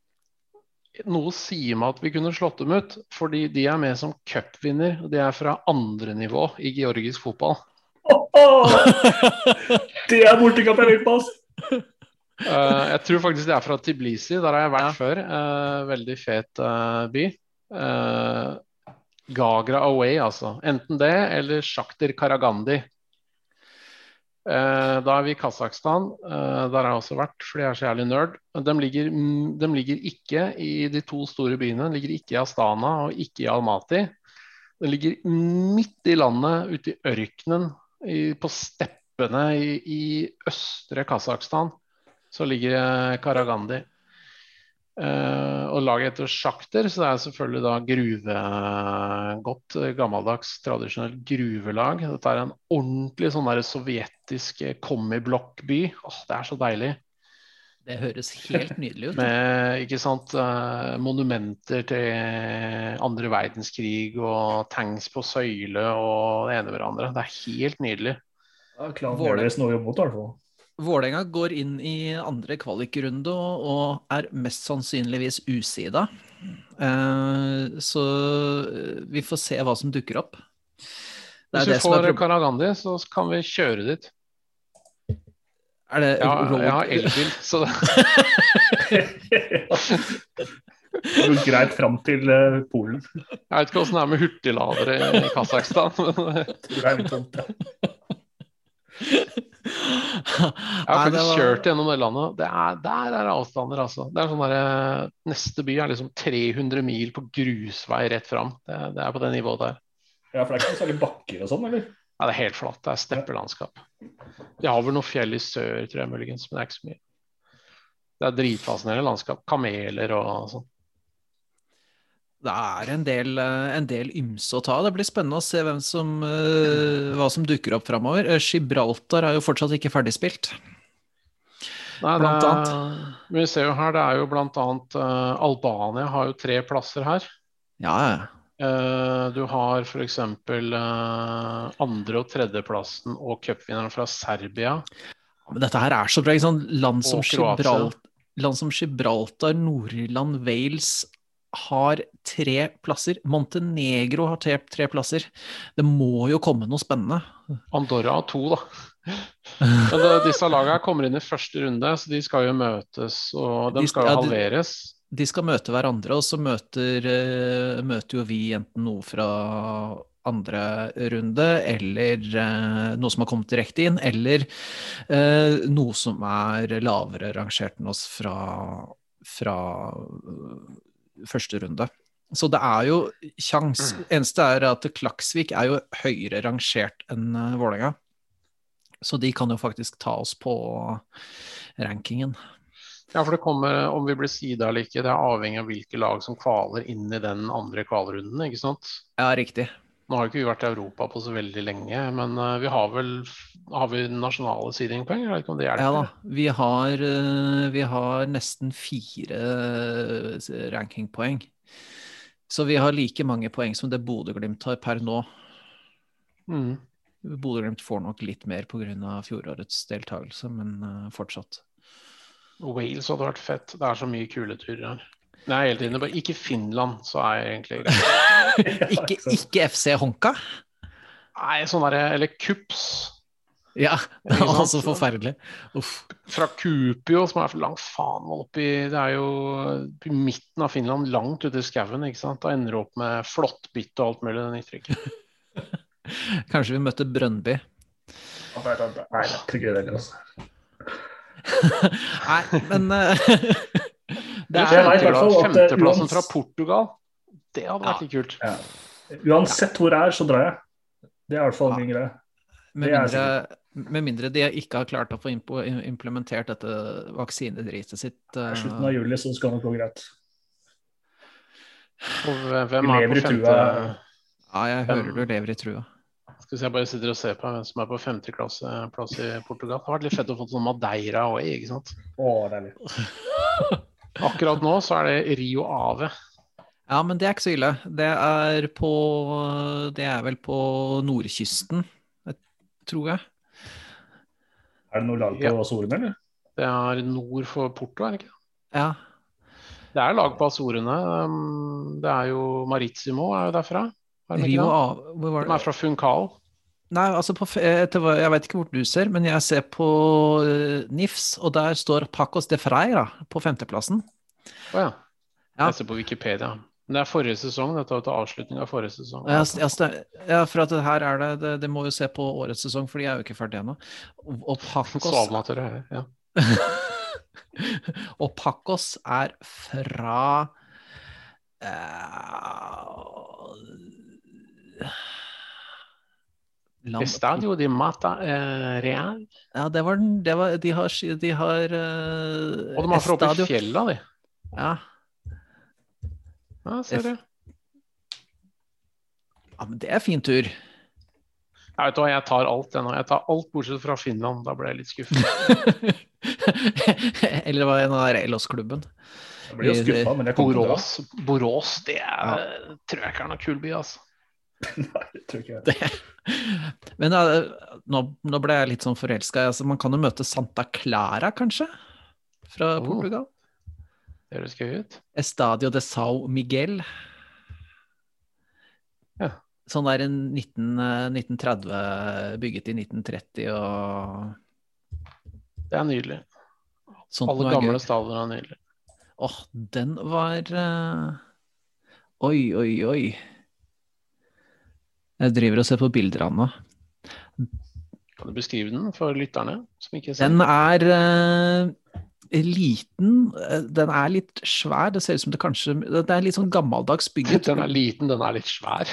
[SPEAKER 4] noe sier meg at vi kunne slått dem ut, fordi de er med som cupvinner. og De er fra andre nivå i georgisk fotball.
[SPEAKER 3] Det er bortekamp jeg vil på! Altså.
[SPEAKER 4] Uh, jeg tror faktisk de er fra Tiblisi, der har jeg vært før. Uh, veldig fet uh, by. Gagra Away, altså. Enten det eller Sjakter Karagandi. Eh, da er vi i Kasakhstan. Eh, der har jeg også vært, fordi jeg er så jævlig nerd. De ligger, mm, de ligger ikke i de to store byene. De ligger ikke i Astana og ikke i Almaty. De ligger midt i landet, ute i ørkenen, i, på steppene i, i østre Kasakhstan. Så ligger eh, Karagandi. Eh, og laget heter Sjakter, så det er selvfølgelig da gruve godt, gammeldags, tradisjonelt gruvelag. Dette er en ordentlig sånn der sovjetisk eh, kommiblokkby. Åh, det er så deilig.
[SPEAKER 2] Det høres helt nydelig ut.
[SPEAKER 4] Med ikke sant, uh, monumenter til andre verdenskrig og tanks på søyle og det ene med det andre. Det er helt nydelig.
[SPEAKER 3] Ja, Klan
[SPEAKER 2] Våle.
[SPEAKER 3] Everest noe imot, jobbe mot, i hvert fall.
[SPEAKER 2] Vålerenga går inn i andre kvalikrunde og, er mest sannsynligvis usida. Eh, så eh, vi får se hva som dukker opp. Det er
[SPEAKER 4] Hvis vi
[SPEAKER 2] det som er
[SPEAKER 4] får Karagandi, så kan vi kjøre dit.
[SPEAKER 2] Er det
[SPEAKER 4] Ja,
[SPEAKER 2] road-
[SPEAKER 4] jeg har elbil, så det
[SPEAKER 3] Det går greit fram til eh, Polen.
[SPEAKER 4] Jeg vet ikke åssen det er med hurtigladere i Kasakhstan. Men jeg
[SPEAKER 3] Det
[SPEAKER 4] har faktisk
[SPEAKER 2] var-
[SPEAKER 4] kjørt gjennom det landet. Det er, der er avstander, altså. Det er sånn der, neste by er liksom 300 mil på grusvei rett fram. Det, det er på det nivået der.
[SPEAKER 3] ja, for det er ikke noe særlig bakker og sånn, eller?
[SPEAKER 4] Ja, det er helt flatt. Det er steppelandskap. De har vel noe fjell i sør, tror jeg muligens, men det er ikke så mye. Det er dritfascinerende landskap. Kameler og sånn.
[SPEAKER 2] Det er en del, eh, en del ymse å ta. Det blir spennende å se hvem som, eh, hva som dukker opp framover. Gibraltar er jo fortsatt ikke ferdigspilt.
[SPEAKER 4] Nei,
[SPEAKER 2] Blant
[SPEAKER 4] er, men vi ser jo her, det er jo blant annet eh, Albania har jo tre plasser her.
[SPEAKER 2] Ja.
[SPEAKER 4] Eh, du har f.eks. Uh, andre- og tredjeplassen og cupvinneren fra Serbia.
[SPEAKER 2] Men dette her er så bra. Land som, Gibraltar, land som Gibraltar, Nord-Irland, Wales har tre plasser. Montenegro har tre, tre plasser. Det må jo komme noe spennende.
[SPEAKER 4] Andorra har to, da. Men det, disse lagene kommer inn i første runde, så de skal jo møtes, og de
[SPEAKER 2] De
[SPEAKER 4] skal jo
[SPEAKER 2] ja,
[SPEAKER 4] halveres.
[SPEAKER 2] De skal møte hverandre, og så møter, eh, møter jo vi enten noe fra andre runde, eller eh, noe som har kommet direkte inn, eller eh, noe som er lavere rangert enn oss fra, fra første runde. Så det er jo kjangs. Eneste er at Klaksvik er jo høyere rangert enn uh, Vålerenga. Så de kan jo faktisk ta oss på rankingen.
[SPEAKER 4] Ja, for det kommer, om vi blir sida eller ikke, det er avhengig av hvilke lag som kvaler inn i den andre kvalrunden, ikke sant?
[SPEAKER 2] Ja, riktig.
[SPEAKER 4] Nå har ikke vi vært i Europa på så veldig lenge, men eh, vi har vel har vi nasjonale seedingpoeng? Jeg vet ikke om det
[SPEAKER 2] Ja da, vi har, eh, vi har nesten fire eh, rankingpoeng. Så vi har like mange poeng som det Bodø-Glimt har per nå.
[SPEAKER 4] Mm.
[SPEAKER 2] Bodø-Glimt får nok litt mer pga. fjorårets deltakelse, men fortsatt.
[SPEAKER 4] Wales hadde vært fett. Det er så mye kule turer her. Nei, hele tiden. Bare ikke Finland, så er jeg egentlig greit.
[SPEAKER 2] Ikke, ikke FC Honka?
[SPEAKER 4] Nei, sånn derre Eller Kups.
[SPEAKER 2] Ja, det er altså forferdelig. Uff.
[SPEAKER 4] Fra Kupio, som er for langt faen meg oppi Det er jo i midten av Finland, langt ute i skauen, ikke sant. Da ender du opp med flåttbitt og alt mulig. Det nytter ikke.
[SPEAKER 2] Kanskje vi møtte Brøndby.
[SPEAKER 3] Nei, det nei, det er ikke det altså.
[SPEAKER 2] Nei, men eh, det
[SPEAKER 3] Jeg vet i hvert fall
[SPEAKER 4] Femteplass-
[SPEAKER 3] at, er
[SPEAKER 4] Femteplassen
[SPEAKER 3] uans-
[SPEAKER 4] fra Portugal, det hadde
[SPEAKER 2] Ja.
[SPEAKER 4] vært litt kult.
[SPEAKER 3] Ja. Uansett hvor det er, så drar jeg. Det er i hvert fall
[SPEAKER 2] Ja.
[SPEAKER 3] min greie.
[SPEAKER 2] Med mindre, med mindre de ikke har klart å få implementert dette vaksinedritet sitt. Uh...
[SPEAKER 3] I slutten av juli så skal det nok gå greit.
[SPEAKER 4] Og hvem er på femte
[SPEAKER 3] trua.
[SPEAKER 2] Ja, jeg hører du lever i trua.
[SPEAKER 4] Skal vi se, jeg bare sitter og ser på hvem som er på femteklasseplass i Portugal. Det har vært litt fett å få sånn Madeira òg, ikke sant.
[SPEAKER 3] Å, deilig.
[SPEAKER 4] Akkurat nå så er det Rio Ave.
[SPEAKER 2] Ja, men det er ikke så ille. Det er på Det er vel på nordkysten, tror jeg.
[SPEAKER 3] Er det noe lag på
[SPEAKER 4] Ja.
[SPEAKER 3] Azorene, eller?
[SPEAKER 4] Det er nord for Porto, er det ikke?
[SPEAKER 2] Ja.
[SPEAKER 4] Det er lag på Azorene. Um, Det er jo Maritimo er jo derfra. Er de ikke
[SPEAKER 2] Rio
[SPEAKER 4] det?
[SPEAKER 2] av Hvor var
[SPEAKER 4] De er fra Funcal.
[SPEAKER 2] Nei, altså på, etter, jeg vet ikke hvor du ser, men jeg ser på eh, NIFS, og der står Pacos de Freira på femteplassen.
[SPEAKER 4] Å ja.
[SPEAKER 2] Ja.
[SPEAKER 4] Jeg ser på Wikipedia. Men det er forrige sesong. Dette var til avslutning av forrige sesong.
[SPEAKER 2] Ja, ja, for at det her er det, det Det må jo se på årets sesong, for de er jo ikke ferdige ennå. Og, og Pacos
[SPEAKER 4] her, ja.
[SPEAKER 2] Og Pacos er fra eh,
[SPEAKER 4] Estadio de Mata eh, Real.
[SPEAKER 2] Ja, det var den det var, De har, de har eh,
[SPEAKER 4] Og de har fra oppe i fjella, de.
[SPEAKER 2] Ja.
[SPEAKER 4] Ja, ser du.
[SPEAKER 2] ja, men det er fin tur.
[SPEAKER 4] Jeg vet hva, jeg tar alt jeg. Jeg tar alt bortsett fra Finland. Da ble jeg litt skuffet.
[SPEAKER 2] Eller det var en av Reilos-klubben.
[SPEAKER 3] Jeg blir jo skuffa, men jeg kommer til å dra.
[SPEAKER 4] Borås, Borås, det er, tror jeg ikke er noen kul by, altså.
[SPEAKER 3] Nei, det tror ikke jeg.
[SPEAKER 2] Men eh, nå, nå ble jeg litt sånn forelska. Altså, man kan jo møte Santa Clara, kanskje? Fra
[SPEAKER 4] Oh.
[SPEAKER 2] Portugal?
[SPEAKER 4] Det høres gøy ut.
[SPEAKER 2] Estadio de Sao Miguel.
[SPEAKER 4] Ja.
[SPEAKER 2] Sånn der en 19, eh, 1930, bygget i 1930 og
[SPEAKER 4] Det er nydelig.
[SPEAKER 2] sånt
[SPEAKER 4] Alle gamle stadioner er nydelig.
[SPEAKER 2] Åh, den var uh... Oi, oi, oi. Jeg driver og ser på bilder av den.
[SPEAKER 4] Kan du beskrive den for lytterne som ikke ser?
[SPEAKER 2] Den er uh, liten. Den er litt svær. Det ser ut som det kanskje Det er litt sånn gammeldags bygget.
[SPEAKER 4] Den er liten, den er litt svær.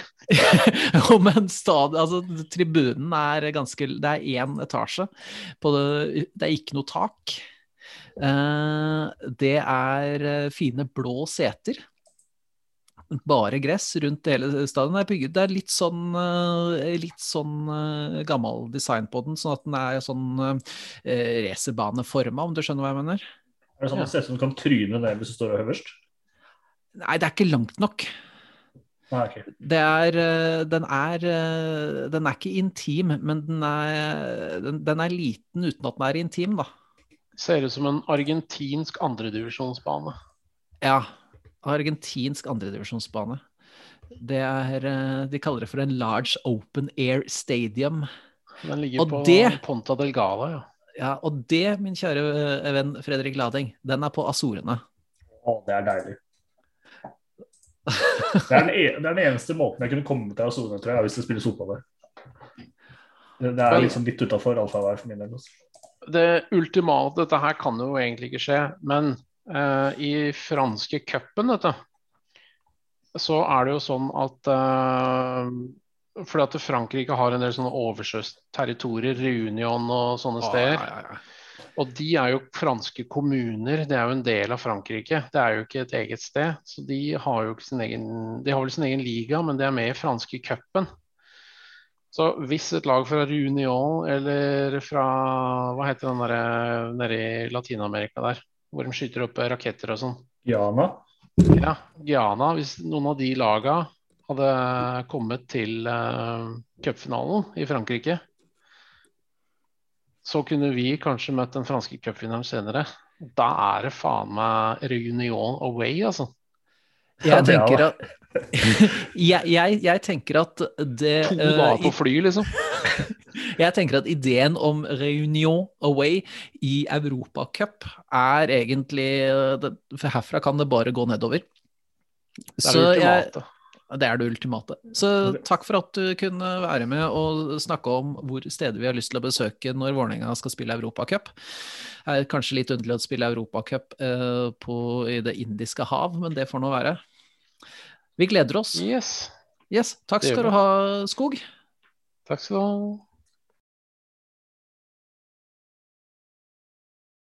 [SPEAKER 2] Men stad, altså, tribunen er ganske Det er én etasje. På det, det er ikke noe tak. Uh, det er eh, fine blå seter. Bare gress rundt hele stadion. Er, bygget, det er litt sånn, eh, litt sånn eh, gammel design på den, sånn at den er sånn eh, racerbaneforma, om du skjønner hva jeg mener?
[SPEAKER 3] Er det sånn at det ser ut som du kan tryne ned hvis du står øverst?
[SPEAKER 2] Nei, det er ikke langt nok.
[SPEAKER 3] Nei, ok.
[SPEAKER 2] Det er, eh, den er Den er ikke intim, men den er, den, den er liten uten at den er intim, da.
[SPEAKER 4] Ser ut som en argentinsk andredivisjonsbane.
[SPEAKER 2] Ja. Argentinsk andredivisjonsbane. Det er eh, De kaller det for en large open air stadium.
[SPEAKER 4] Den ligger
[SPEAKER 2] Og
[SPEAKER 4] på
[SPEAKER 2] det-
[SPEAKER 4] Ponta del Gala, ja.
[SPEAKER 2] Ja, og det, min kjære eh, venn Fredrik Lading, den er på Azorene.
[SPEAKER 3] Å, det er deilig. Det er, den, e- det er den eneste måten jeg kunne komme til Azorene, tror jeg, hvis det spilles fotball der. Det, det er liksom litt utafor allfarvei for min del. Også.
[SPEAKER 4] Det ultimate Dette her kan jo egentlig ikke skje, men eh, i franske cupen, dette, så er det jo sånn at eh, Fordi at Frankrike har en del sånne oversjøsterritorier, Reunion og sånne steder.
[SPEAKER 2] Ja, ja, ja.
[SPEAKER 4] Og de er jo franske kommuner, det er jo en del av Frankrike. Det er jo ikke et eget sted. Så de har jo ikke sin egen De har vel sin egen liga, men de er med i franske cupen. Så hvis et lag fra Reunion eller fra Hva heter den derre nede i Latin-Amerika der, hvor de skyter opp raketter og sånn.
[SPEAKER 3] Guyana?
[SPEAKER 4] Ja, Guyana. Hvis noen av de laga hadde kommet til uh, cupfinalen i Frankrike, så kunne vi kanskje møtt den franske cupvinneren senere. Da er det faen meg reunion away, altså.
[SPEAKER 2] Jeg
[SPEAKER 3] er
[SPEAKER 2] tenker at jeg, jeg, jeg tenker at det
[SPEAKER 4] To
[SPEAKER 2] eh,
[SPEAKER 4] dager på fly, liksom.
[SPEAKER 2] Jeg tenker at ideen om reunion away i Europacup er egentlig For herfra kan det bare gå nedover.
[SPEAKER 4] Det er det
[SPEAKER 2] jeg,
[SPEAKER 4] ultimate.
[SPEAKER 2] det er det ultimate. Så takk for at du kunne være med og snakke om hvor steder vi har lyst til å besøke når Vålerenga skal spille Europacup. Det er kanskje litt underlig å spille Europacup eh, i Det indiske hav, men det får nå være. Vi gleder oss.
[SPEAKER 4] Yes.
[SPEAKER 2] Yes, takk skal du ha, Skog.
[SPEAKER 4] Takk skal du ha.